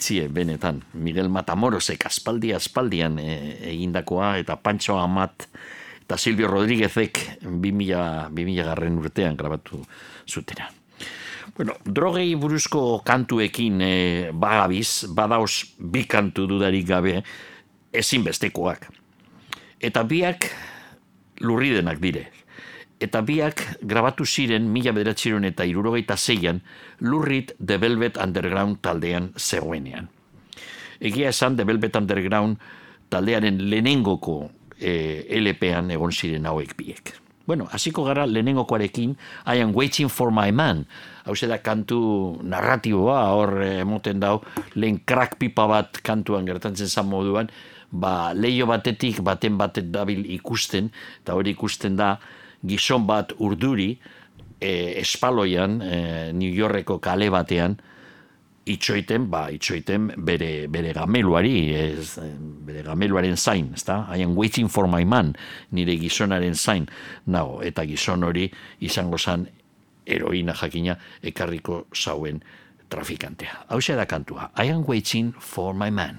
Bitzie, benetan. Miguel Matamorosek aspaldi aspaldian e, egindakoa, eta Pancho Amat eta Silvio Rodríguezek 2000, 2000 garren urtean grabatu zutera. Bueno, drogei buruzko kantuekin e, bagabiz, badauz bi kantu dudarik gabe, ezinbestekoak. Eta biak lurridenak dire. Eta biak grabatu ziren mila bederatziron eta irurogeita zeian lurrit The Velvet Underground taldean zegoenean. Egia esan The Velvet Underground taldearen lehenengoko e, LP-an egon ziren hauek biek. Bueno, hasiko gara lehenengokoarekin I am waiting for my man. Hau da kantu narratiboa, hor eh, emoten dau, lehen crack pipa bat kantuan gertatzen zan moduan, ba, leio batetik baten batet dabil ikusten, eta hori ikusten da gizon bat urduri, e, espaloian, e, New Yorkeko kale batean, itxoiten, ba, itxoiten bere, bere gameluari, ez, bere gameluaren zain, ezta? I am waiting for my man, nire gizonaren zain, nago, eta gizon hori izango zan heroina jakina ekarriko zauen trafikantea. Hau da kantua, I am waiting for my man.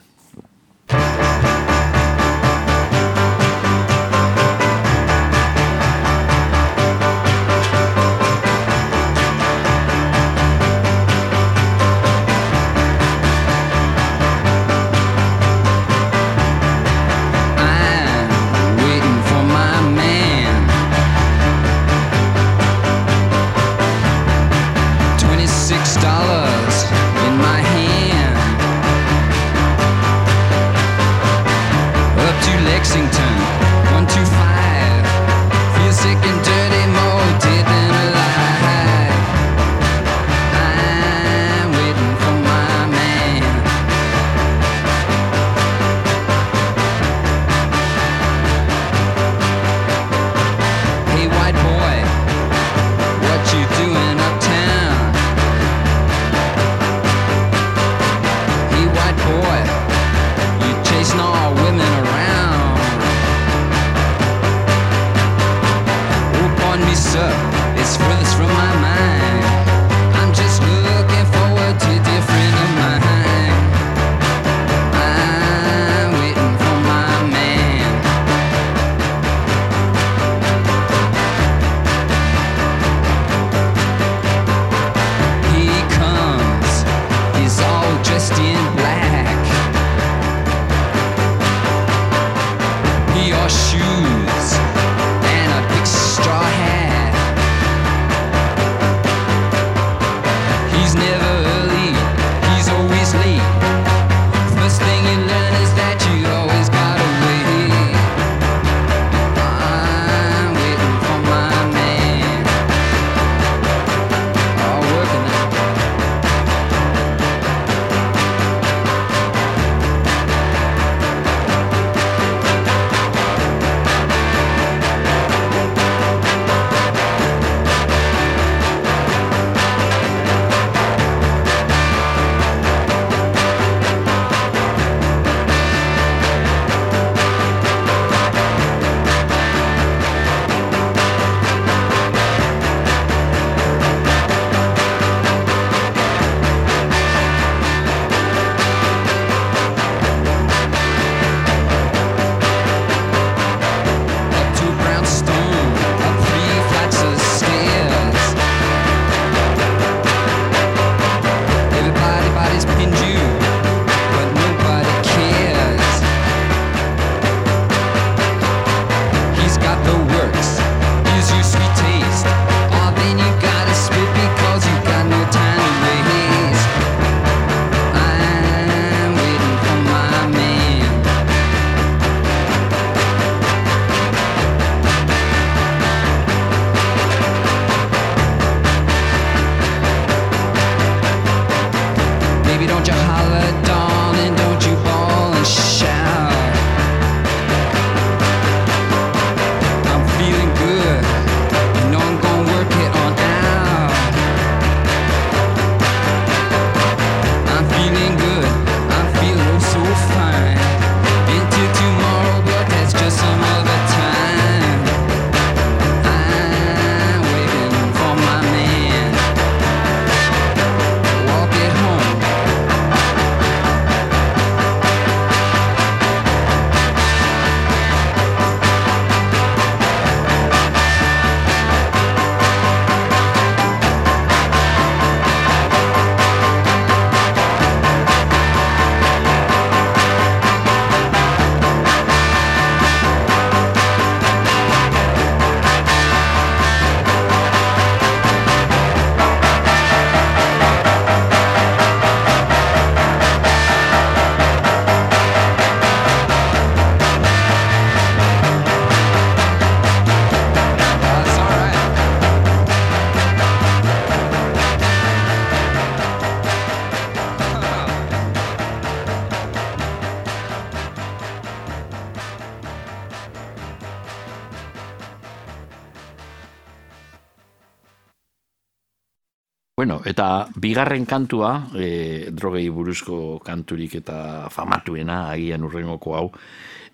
Bueno, eta bigarren kantua, e, drogei buruzko kanturik eta famatuena, agian urrengoko hau,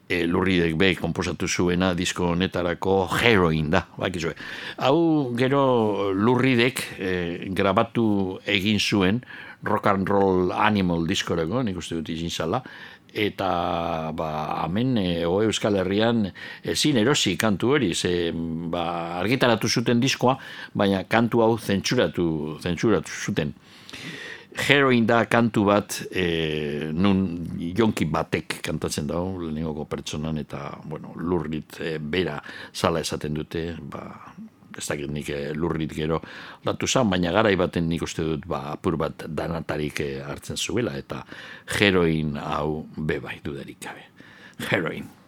e, lurridek be komposatu zuena disko honetarako heroin da, bakizue. Hau gero lurridek e, grabatu egin zuen rock and roll animal diskoreko, nik uste dut izin zala, eta ba, hemen e, o Euskal Herrian ezin erosi kantu hori, ze ba, argitaratu zuten diskoa, baina kantu hau zentsuratu, zentsuratu zuten. Heroin da kantu bat e, nun jonki batek kantatzen dago lehenengoko pertsonan eta bueno, lurrit e, bera zala esaten dute ba, ez dakit nik e, lurrit gero datu zan, baina garai baten nik uste dut ba, apur bat danatarik e, hartzen zuela eta heroin hau bebai dudarik gabe. Heroin.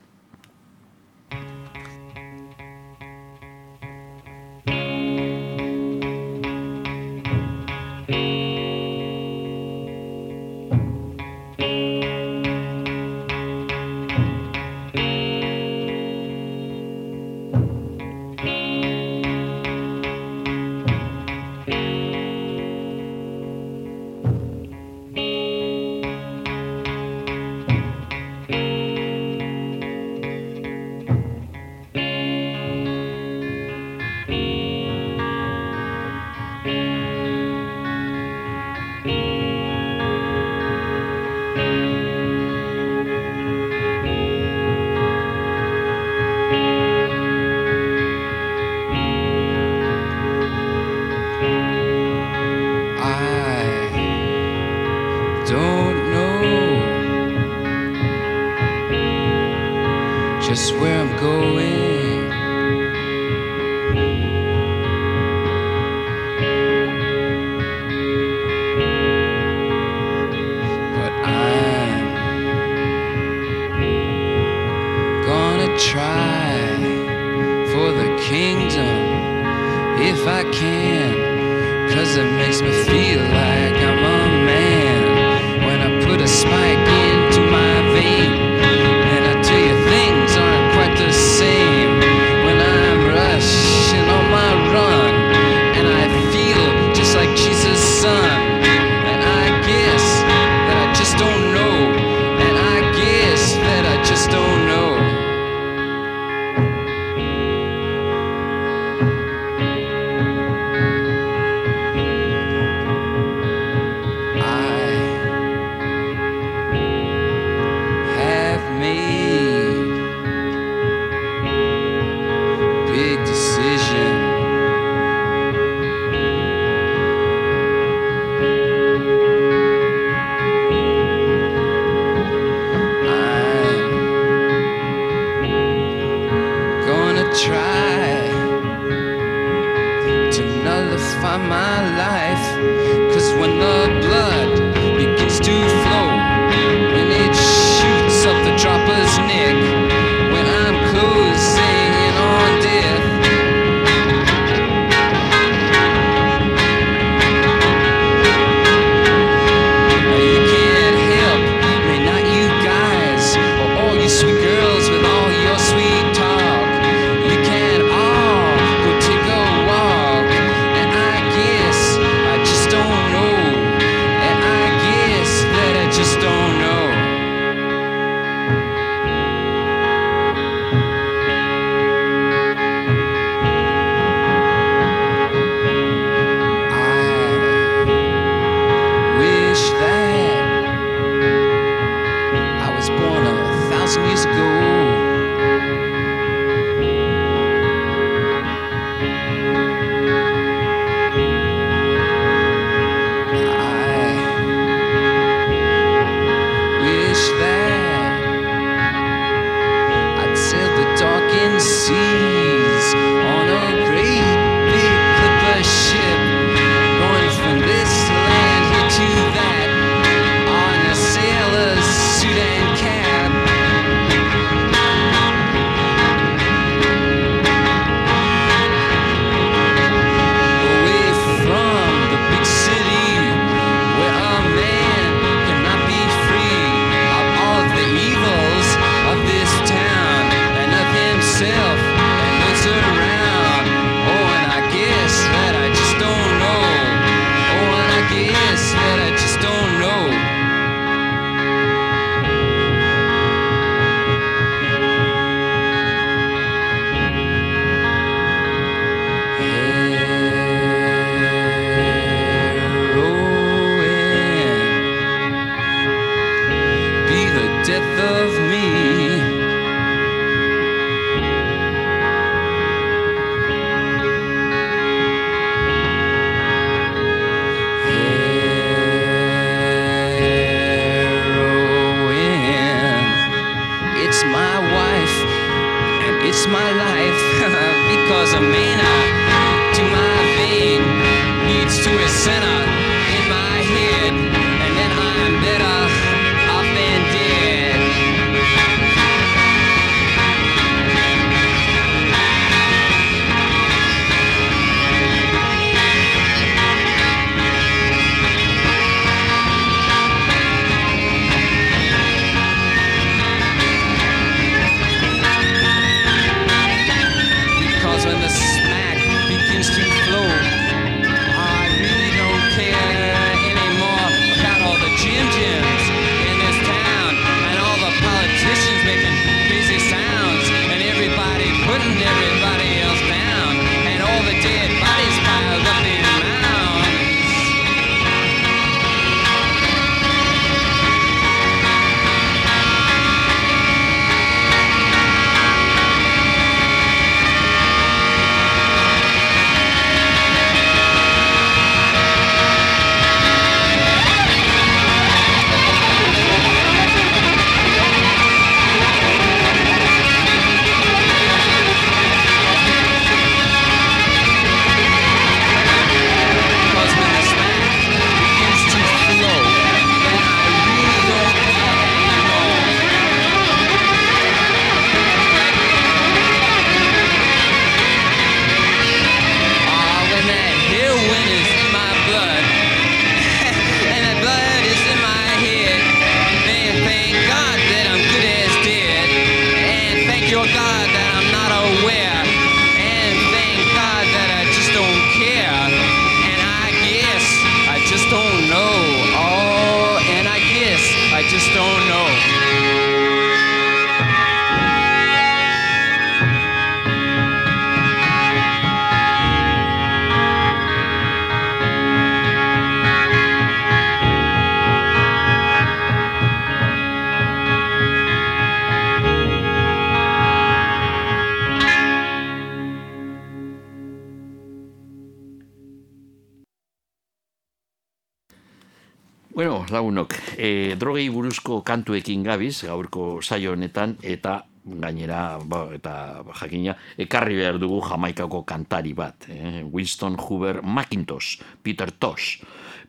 Drogei buruzko kantuekin gabiz, gaurko saio honetan, eta gainera, ba, eta jakina, ekarri behar dugu jamaikako kantari bat, eh? Winston Huber Macintosh, Peter Tosh.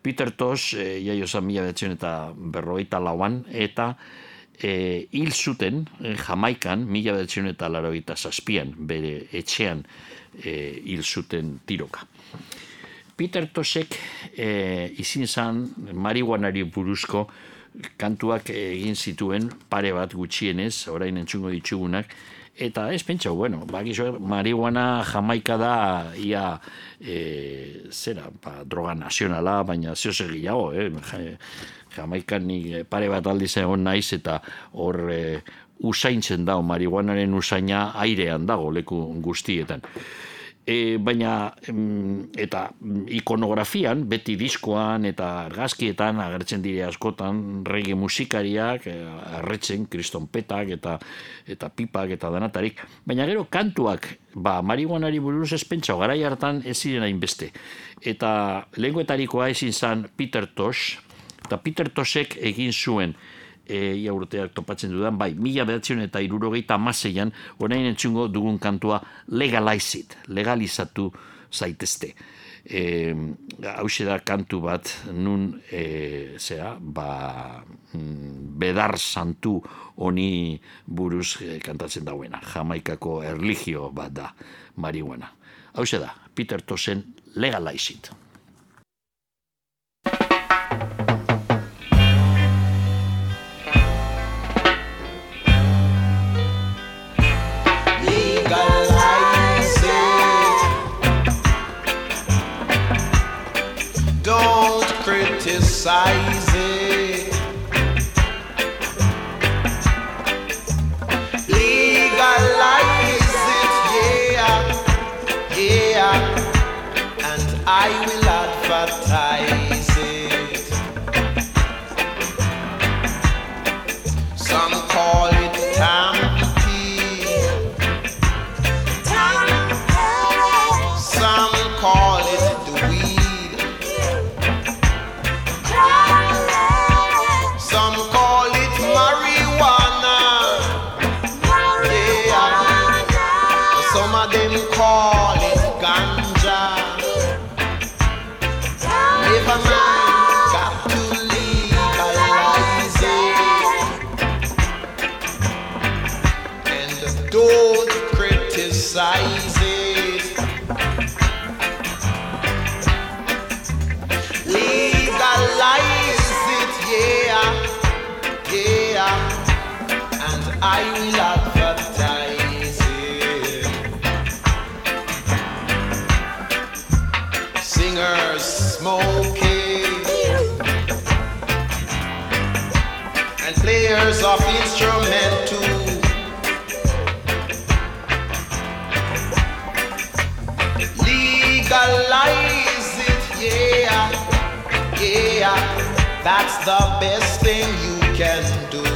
Peter Tosh, e, jaio zan mila betzen eta berrogeita lauan, eta e, hil zuten e, Jamaikan, mila betzen eta larogeita zazpian, bere etxean e, hil zuten tiroka. Peter Tosek e, izin zan marihuanari buruzko kantuak egin zituen pare bat gutxienez, orain entzungo ditugunak, eta ez pentsau, bueno, bakizu, marihuana jamaika da ia e, zera, ba, droga nazionala, baina zeo gehiago, eh? Ja- Jamaikan ni pare bat aldiz egon naiz eta hor e, usaintzen dago, marihuanaren usaina airean dago leku guztietan. E, baina eta ikonografian, beti diskoan eta argazkietan agertzen dire askotan reggae musikariak, e, arretzen, kristonpetak eta eta pipak eta danatarik, baina gero kantuak, ba, marihuanari buruz espentsa, garai hartan ez ziren hainbeste. Eta lenguetarikoa ezin zan Peter Tosh, eta Peter Tosek egin zuen, e, ia urteak topatzen dudan, bai, mila behatzen eta irurogeita amaseian, orain entzungo dugun kantua legalize it, legalizatu zaitezte. E, hause da kantu bat nun e, zera, ba, mm, bedar santu honi buruz e, kantatzen dauena. Jamaikako erligio bat da marihuana. Hause da, Peter Tosen legalize it. Criticize. Legalize it, yeah, yeah, and I will the best thing you can do.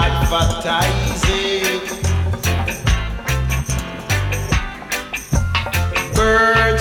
advertising. Bird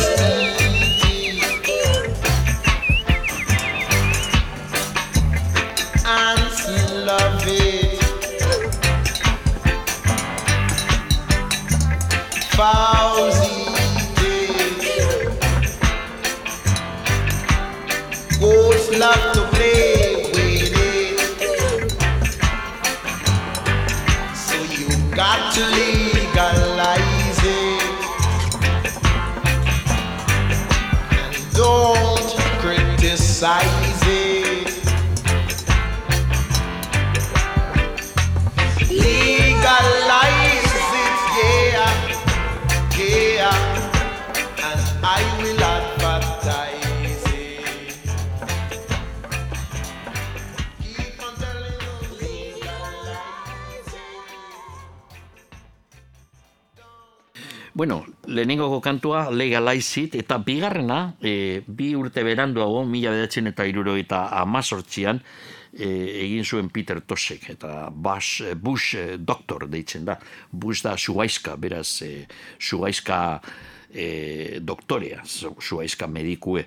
lehenengoko kantua Legalize It, eta bigarrena, e, bi urte beranduago, mila bedatzen eta iruro eta amazortzian, e, egin zuen Peter Tosek, eta Bush, Bush eh, Doctor deitzen da. Bush da suaizka, beraz, e, suaizka e, doktorea, su- suaizka medikue.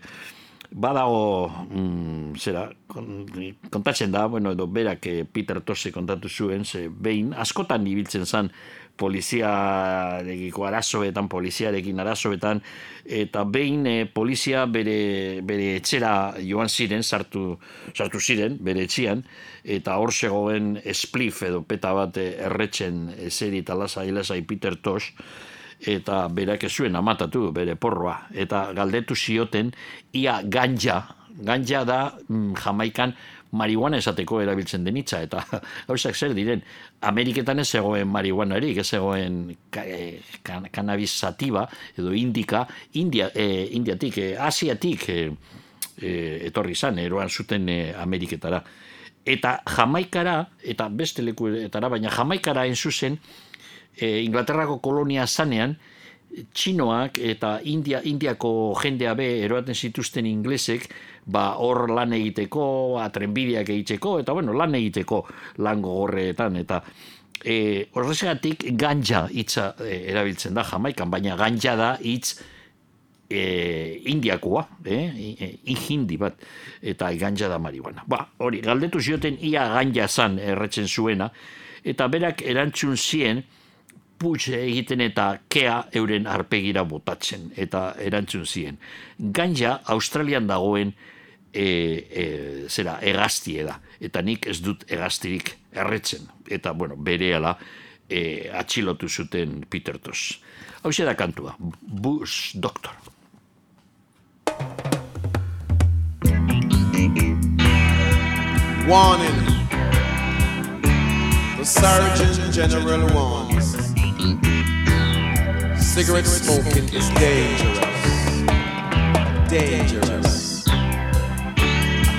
Badago, mm, zera, kon- kontatzen da, bueno, edo berak eh, Peter Tose kontatu zuen, ze behin, askotan ibiltzen zan poliziarekiko arazoetan, poliziarekin arazoetan, eta behin eh, polizia bere, bere etxera joan ziren, sartu, sartu ziren, bere etxian, eta hor zegoen spliff edo peta bat eh, erretzen eseri eta lasai, lasai Peter Tosh, eta berak ez zuen amatatu bere porroa. Eta galdetu zioten ia ganja ganja da mm, Jamaikan marihuana esateko erabiltzen den hitza eta gauzak zer diren? Ameriketan ez zegoen marihuanarik ez zegoen eh, cannabis sativa edo indika India, eh, indiatik, eh, asiatik eh, eh, etorri zan, eroan zuten eh, Ameriketara. Eta Jamaikara eta beste lekuetara baina Jamaikara en zuzen e, Inglaterrako kolonia zanean, txinoak eta India, Indiako jendea be eroaten zituzten inglesek, ba hor lan egiteko, atrenbideak egiteko, eta bueno, lan egiteko lan gogorreetan, eta e, horrezagatik ganja hitza e, erabiltzen da Jamaikan, baina ganja da hitz e, indiakoa, eh? e, hindi bat, eta ganja da marihuana. Ba, hori, galdetu zioten ia ganja zan erretzen zuena, eta berak erantzun zien, putz egiten eta kea euren arpegira botatzen, eta erantzun zien. Ganja, Australian dagoen, e, e, zera, egaztie da, eta nik ez dut egaztirik erretzen, eta, bueno, berehala, e, atxilotu zuten Peter Tosh. Hau da kantua, Bush Doctor. Warning. The Surgeon General warns. Cigarette smoking is dangerous. Dangerous.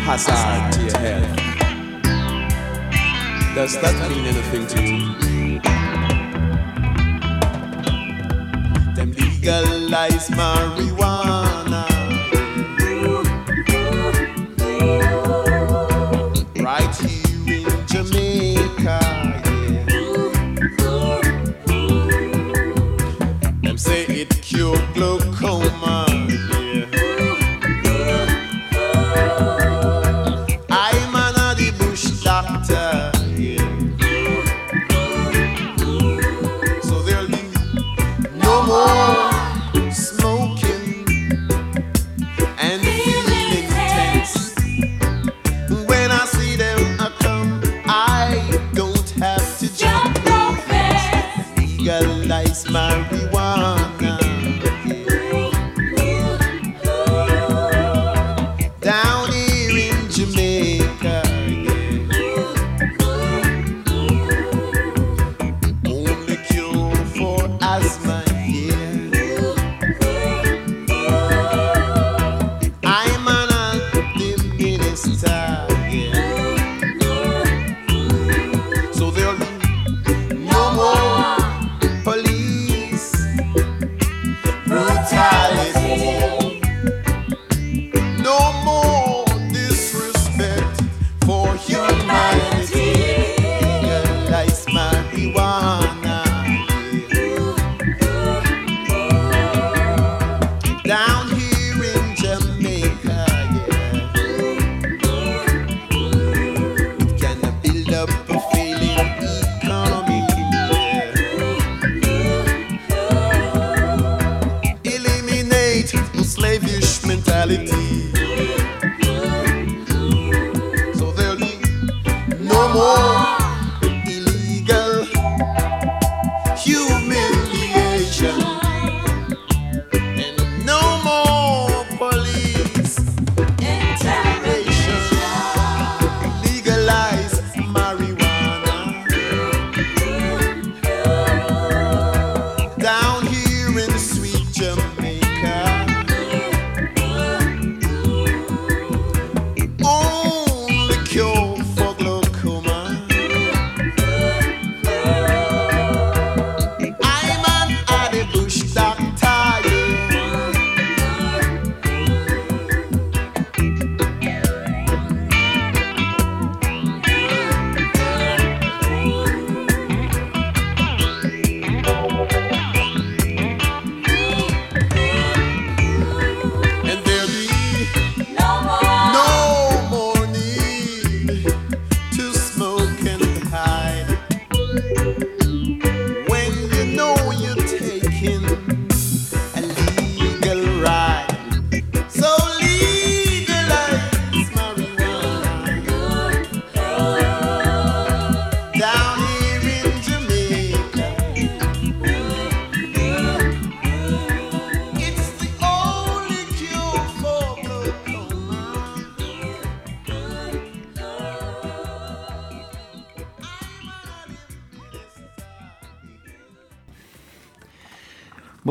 Hazard to your health. Does that mean anything to you? Them legalize marijuana.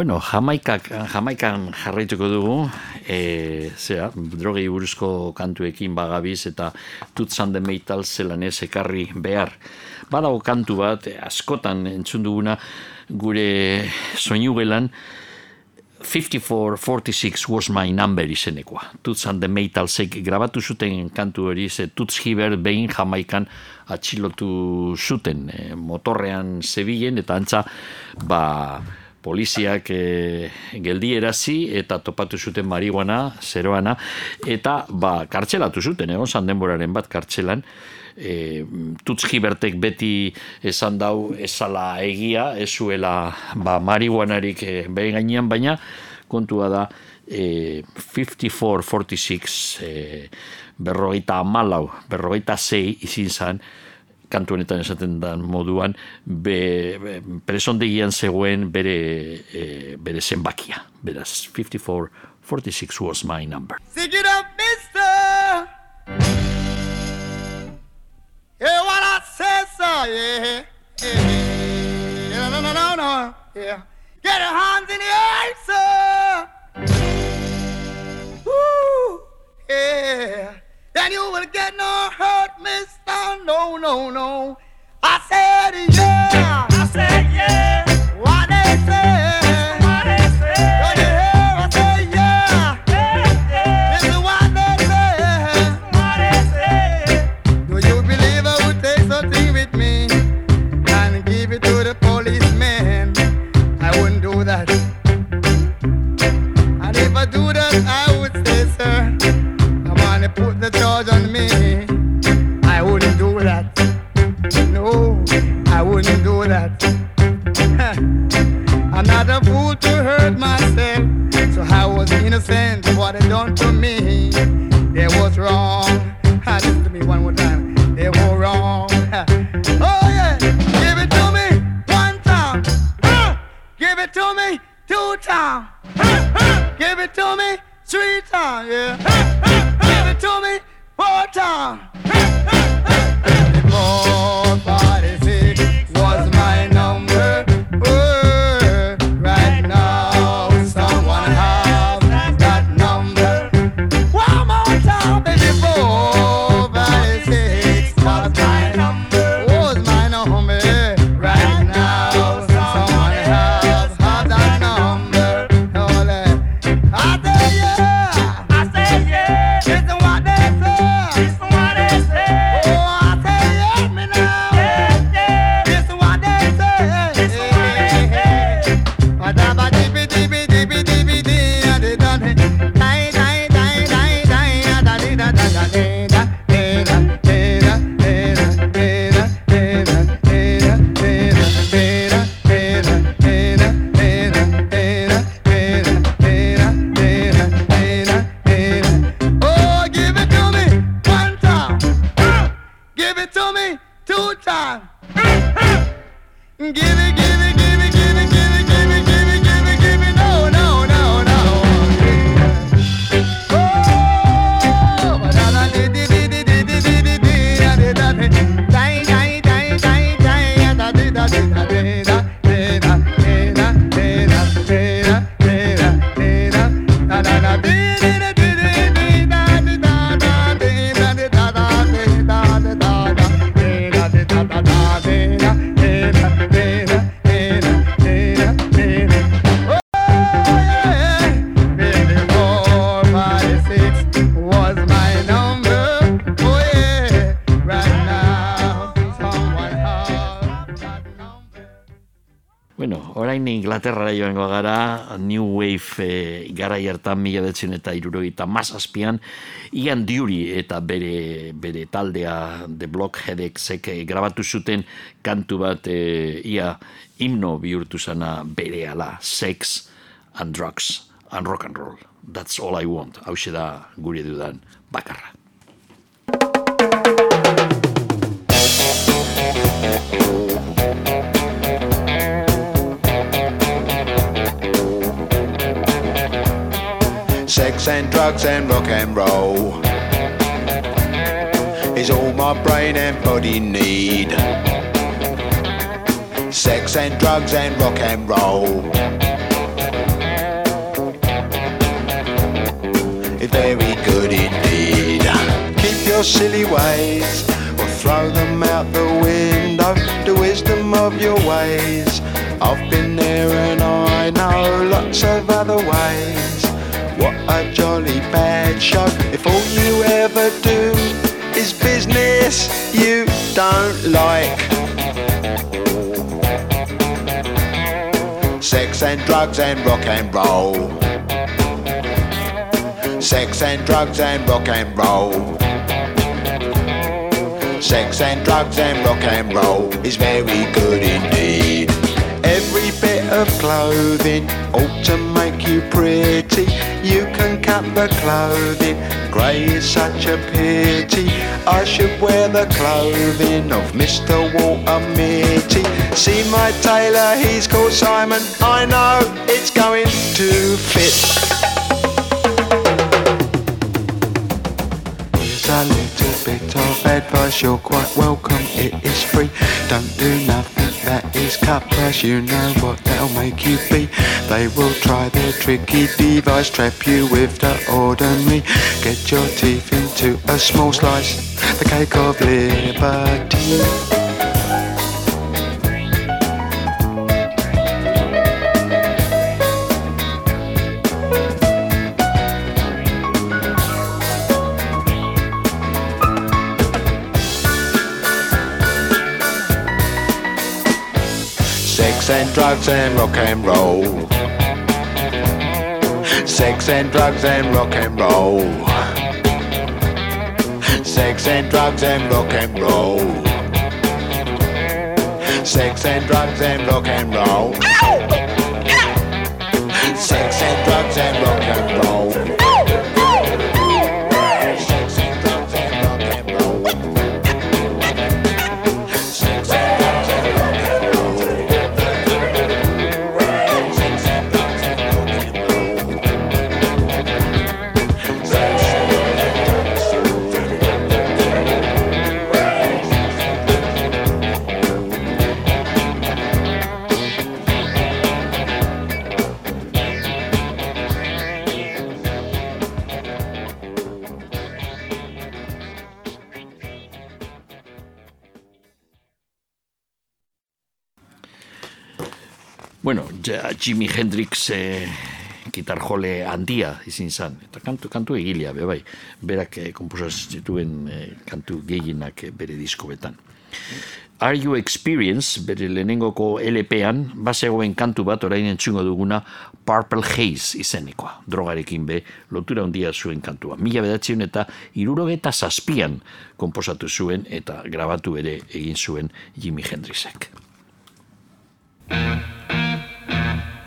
Bueno, Jamaikak, Jamaikan jarraituko dugu, e, zera, drogei buruzko kantuekin bagabiz eta tutzan de meital zelan ez ekarri behar. Badago kantu bat, askotan entzun duguna, gure soinu gelan, 5446 was my number izenekoa. Tuts and the Metalsek grabatu zuten kantu hori, ze Tuts Hiber behin jamaikan atxilotu zuten e, motorrean zebilen, eta antza, ba, poliziak e, geldierazi eta topatu zuten marihuana, zeroana, eta ba, kartzelatu zuten, egon zan denboraren bat kartzelan, e, tutz jibertek beti esan dau esala egia, ezuela ba, marihuanarik e, behin gainean, baina kontua da e, 54-46 e, berrogeita amalau, berrogeita zei izin zan, kantu honetan esaten da moduan, be, be, presondegian zegoen bere, e, bere zenbakia. Beraz, 54-46 was my number. Sing it up, mister. Yeah, what I said, sir. Yeah, yeah. yeah. No, no, no, no. Yeah. Get your hands in the air, sir. Woo. Yeah. Then you will get no hurt, mister. No, no, no. I said, yeah. I said, yeah. I'm not a fool to hurt myself, so I was innocent of what they done to me. They was wrong. Ah, Listen to me one more time. They were wrong. Oh yeah, give it to me one time. Ah, Give it to me two times. Give it to me three times. Yeah. Give it to me four times. Joango gara, New Wave e, gara hartan mila betzen eta irurogeita mazazpian, Ian Dury eta bere, bere taldea The Blockheadsek e, grabatu zuten kantu bat e, ia himno bihurtu zana bere ala, sex and drugs and rock and roll. That's all I want. Hau da gure dudan bakarra. Sex and drugs and rock and roll is all my brain and body need. Sex and drugs and rock and roll. It's very good indeed. Keep your silly ways or throw them out the window. The wisdom of your ways. I've been there and I know lots of other ways a jolly bad show. If all you ever do is business you don't like. Sex and drugs and rock and roll. Sex and drugs and rock and roll. Sex and drugs and rock and roll is very good indeed. Every bit of clothing ought to make you pretty. You can cut the clothing, grey is such a pity. I should wear the clothing of Mr. Walter Mitty. See my tailor, he's called Simon. I know it's going to fit. Here's a little bit of advice, you're quite welcome, it is free. Don't do nothing that is cut price, you know what that'll make you be. They will try their tricky device, trap you with the ordinary. Get your teeth into a small slice, the cake of liberty. Drugs and rock and roll. Sex and drugs and rock and roll. Sex and drugs and rock and roll. Sex and drugs and rock and roll. Sex and drugs and rock and roll. Jimi Hendrix eh, gitar jole handia izin zan, eta kantu, kantu egilea, be bai, berak eh, komposaz zituen eh, kantu gehienak eh, bere disko betan. Are You Experience, bere lehenengoko LP-an, bazegoen kantu bat orain entzungo duguna Purple Haze izenekoa, drogarekin be, lotura handia zuen kantua. Mila bedatzion eta irurogeta zazpian komposatu zuen eta grabatu ere egin zuen Jimi Hendrixek. Thank you.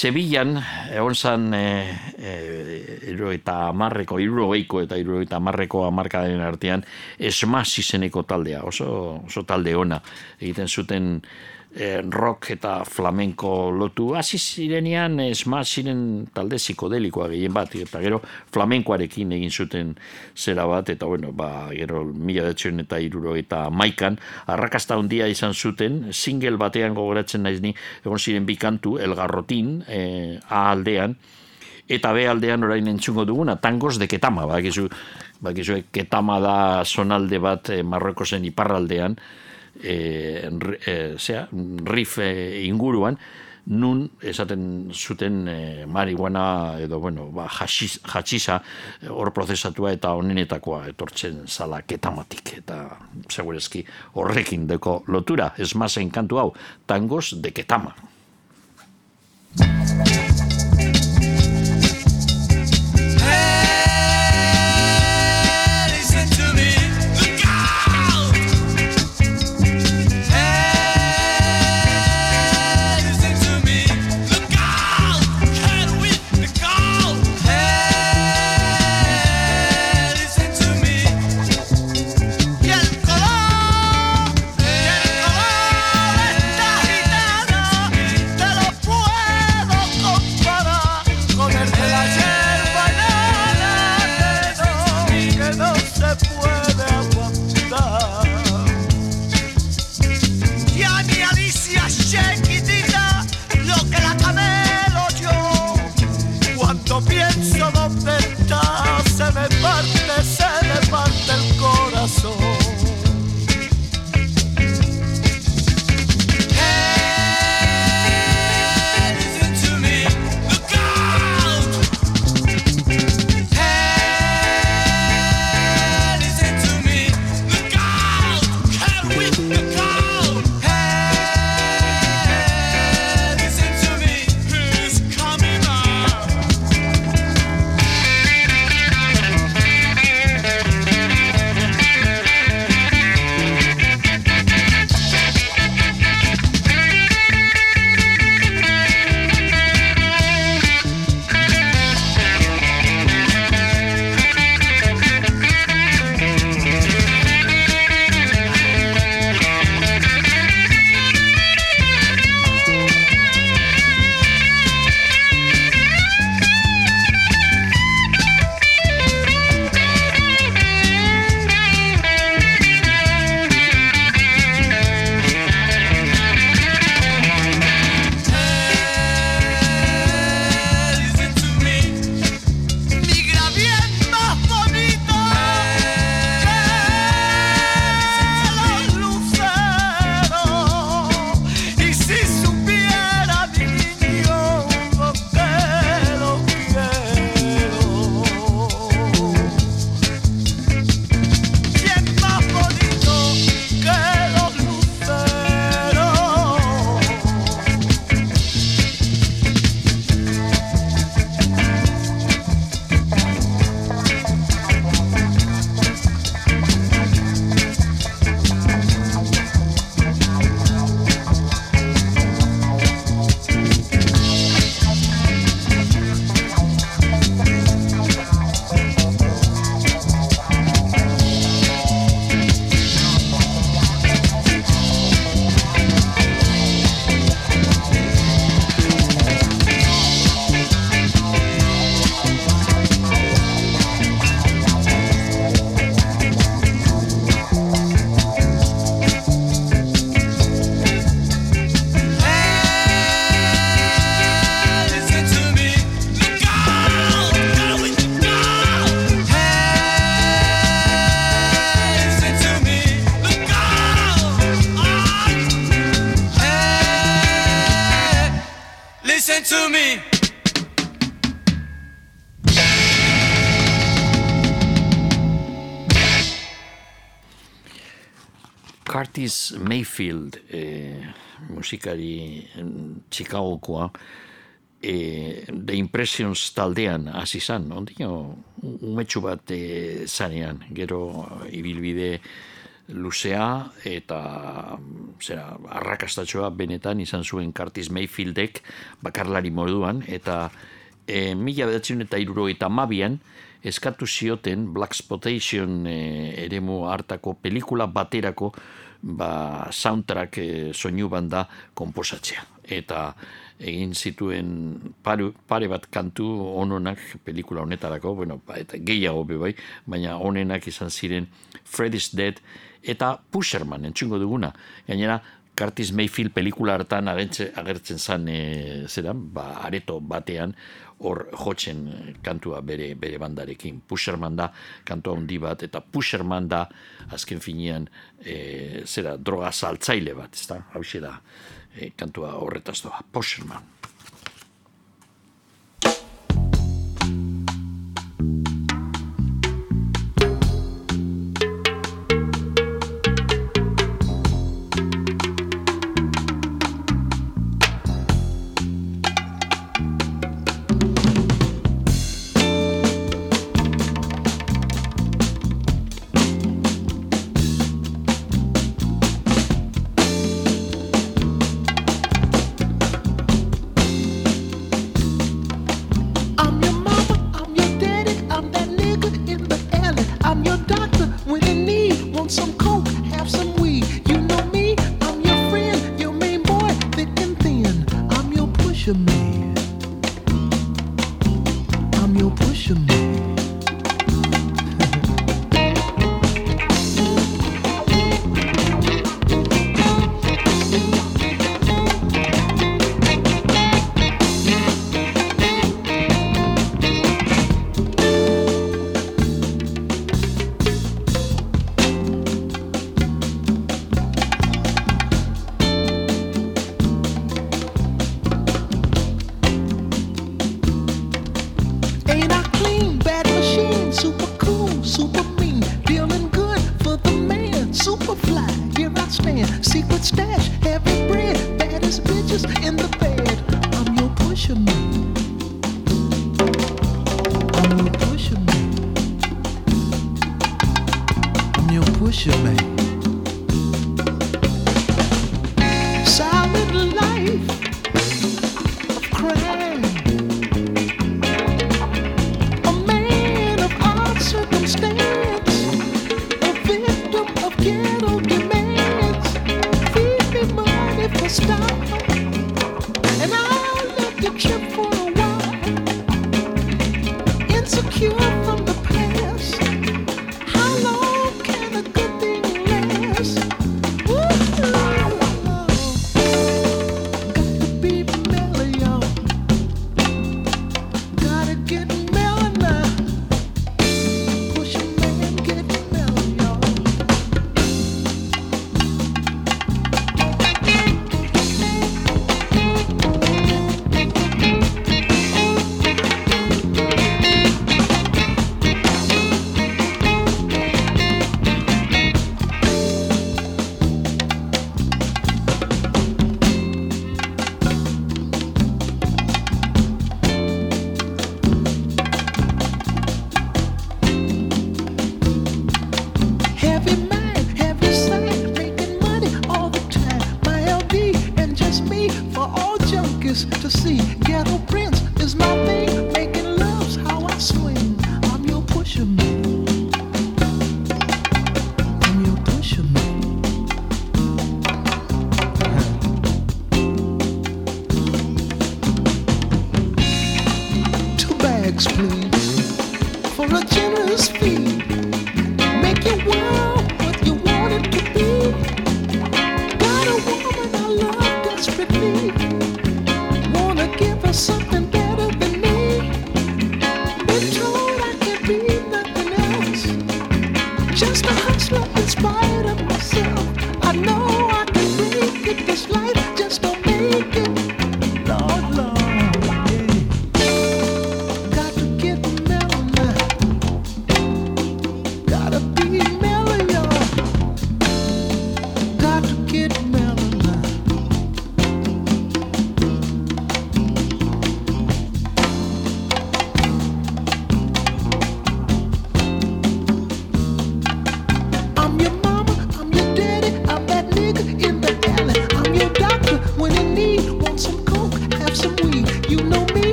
Sevillan, egon zan, e, e, eta amarreko, irurogeiko eta irurogeita amarreko amarkadaren artean, esmaz izeneko taldea, oso, oso talde ona. Egiten zuten e, rock eta flamenko lotu, hasi zirenean esmaz ziren talde psikodelikoa gehien bat, eta gero flamenkoarekin egin zuten zera bat, eta bueno, ba, gero mila detxen eta irurogeita maikan, arrakasta handia izan zuten, single batean gogoratzen naiz ni, egon ziren bikantu, elgarrotin, e, A aldean, eta B aldean orain entzungo duguna, tangos de ketama, bakizu, bakizu, ketama da zonalde bat e, Marrokozen iparraldean, e, e, zera, rif e, inguruan, nun esaten zuten e, marihuana edo, bueno, ba, jatxiza hor prozesatua eta onenetakoa etortzen zala ketamatik eta segurezki horrekin deko lotura, ez mazen kantu hau, tangos de ketama. Mayfield, e, musikari em, Chicagokoa, e, The Impressions taldean hasi zan, ondino, umetxu bat e, zanean, gero ibilbide luzea eta mm, zera, arrakastatxoa benetan izan zuen Curtis Mayfieldek bakarlari moduan eta e, mila bedatzen eta iruro eta mabian eskatu zioten Black Spotation e, eremu hartako pelikula baterako ba, soundtrack e, soinu banda komposatzea. Eta egin zituen paru, pare bat kantu ononak pelikula honetarako, bueno, ba, eta gehiago be bai, baina onenak izan ziren Freddy's Dead eta Pusherman entzungo duguna. Gainera, Curtis Mayfield pelikula hartan agertzen, agertzen zan e, zeran, ba, areto batean hor jotzen kantua bere bere bandarekin. Pusherman da kantua handi bat eta Pusherman da azken finean e, zera droga saltzaile bat, ezta? Hau da e, kantua horretaz doa. Pusherman.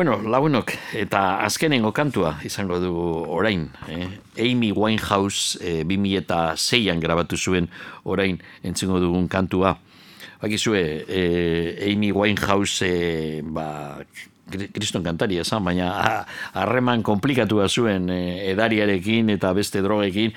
Bueno, lagunok, eta azkenengo kantua izango du orain. Eh? Amy Winehouse eh, 2006an grabatu zuen orain entzungo dugun kantua. Bakizue, eh, Amy Winehouse eh, ba, kriston kantaria esan, baina ha- harreman komplikatua zuen eh, edariarekin eta beste drogekin,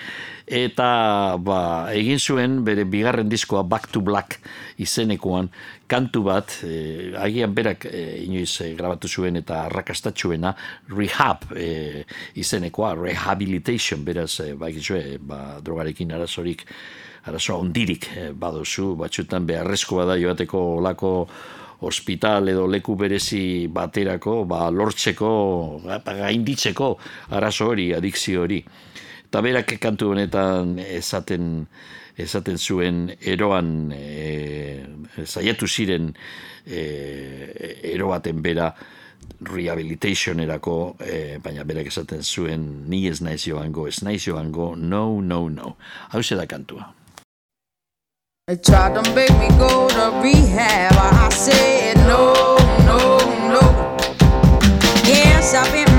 eta ba, egin zuen bere bigarren diskoa Back to Black izenekoan. Kantu bat, eh, agian berak eh, inoiz eh, grabatu zuen eta arrakastatxuena Rehab eh, izenekoa, Rehabilitation, beraz, eh, bakizue, ba, drogarekin arazorik arazo ondirik eh, badozu, batxutan beharrezkoa da joateko olako ospital edo leku berezi baterako, ba, lortzeko, ba, gainditzeko arazo hori, adikzio hori. Eta berak kantu honetan esaten esaten zuen eroan e, saiatu ziren e, ero baten bera rehabilitationerako, e, baina berak esaten zuen ni ez naiz joango, ez naiz joango, no, no, no. Hau da kantua. They tried to make me go to rehab. I said no, no, no. Yes, I've been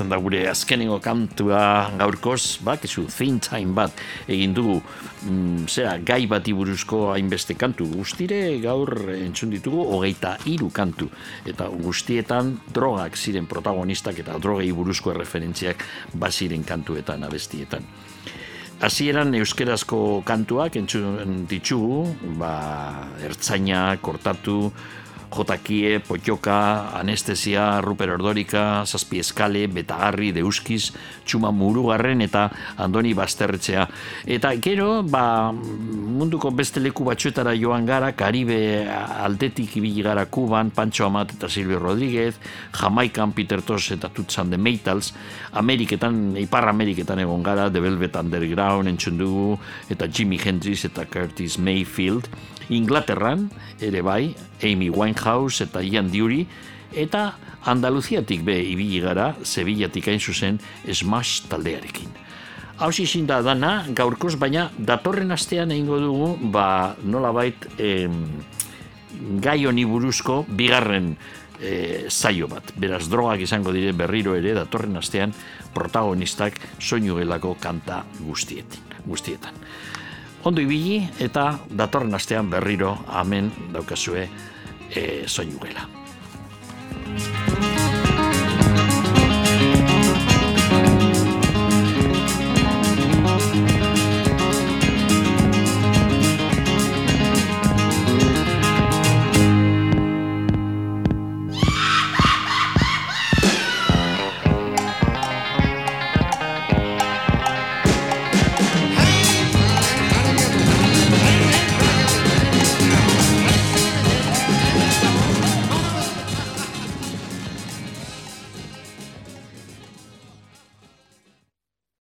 izan da gure azkenengo kantua. Gaurkoz, bak, ezu, theme time bat, egin dugu, mm, zera, gai bati buruzko hainbeste kantu, guztire gaur entzun ditugu, hogeita hiru kantu, eta guztietan drogak ziren protagonistak eta drogei buruzko referentziak baziren kantuetan, abestietan. Hasieran euskerazko kantuak entzun ditugu, ba, ertzaina, kortatu, jotakie, potioka, anestesia, ruper ordorika, zazpi eskale, betagarri, deuskiz, txuma murugarren eta andoni basterretzea. Eta gero, ba, munduko beste leku batzuetara joan gara, Karibe aldetik ibili gara Kuban, Pancho Amat eta Silvio Rodríguez, Jamaikan Peter Tosh eta Tutsan de Meitals, Ameriketan, Ipar Ameriketan egon gara, The Velvet Underground entzun dugu, eta Jimi Hendrix eta Curtis Mayfield, Inglaterran, ere bai, Amy Winehouse eta Ian Dury, eta Andaluziatik be ibili gara, Sevillatik hain zuzen, Smash taldearekin. Hau izin da dana, gaurkoz, baina datorren astean egingo dugu, ba, nolabait, em, gai honi buruzko bigarren e, zaio bat. Beraz, drogak izango dire berriro ere, datorren astean, protagonistak soinu gelako kanta guztietin, guztietan. Ondo ibili eta datorren astean berriro amen daukazue e, soinu gela.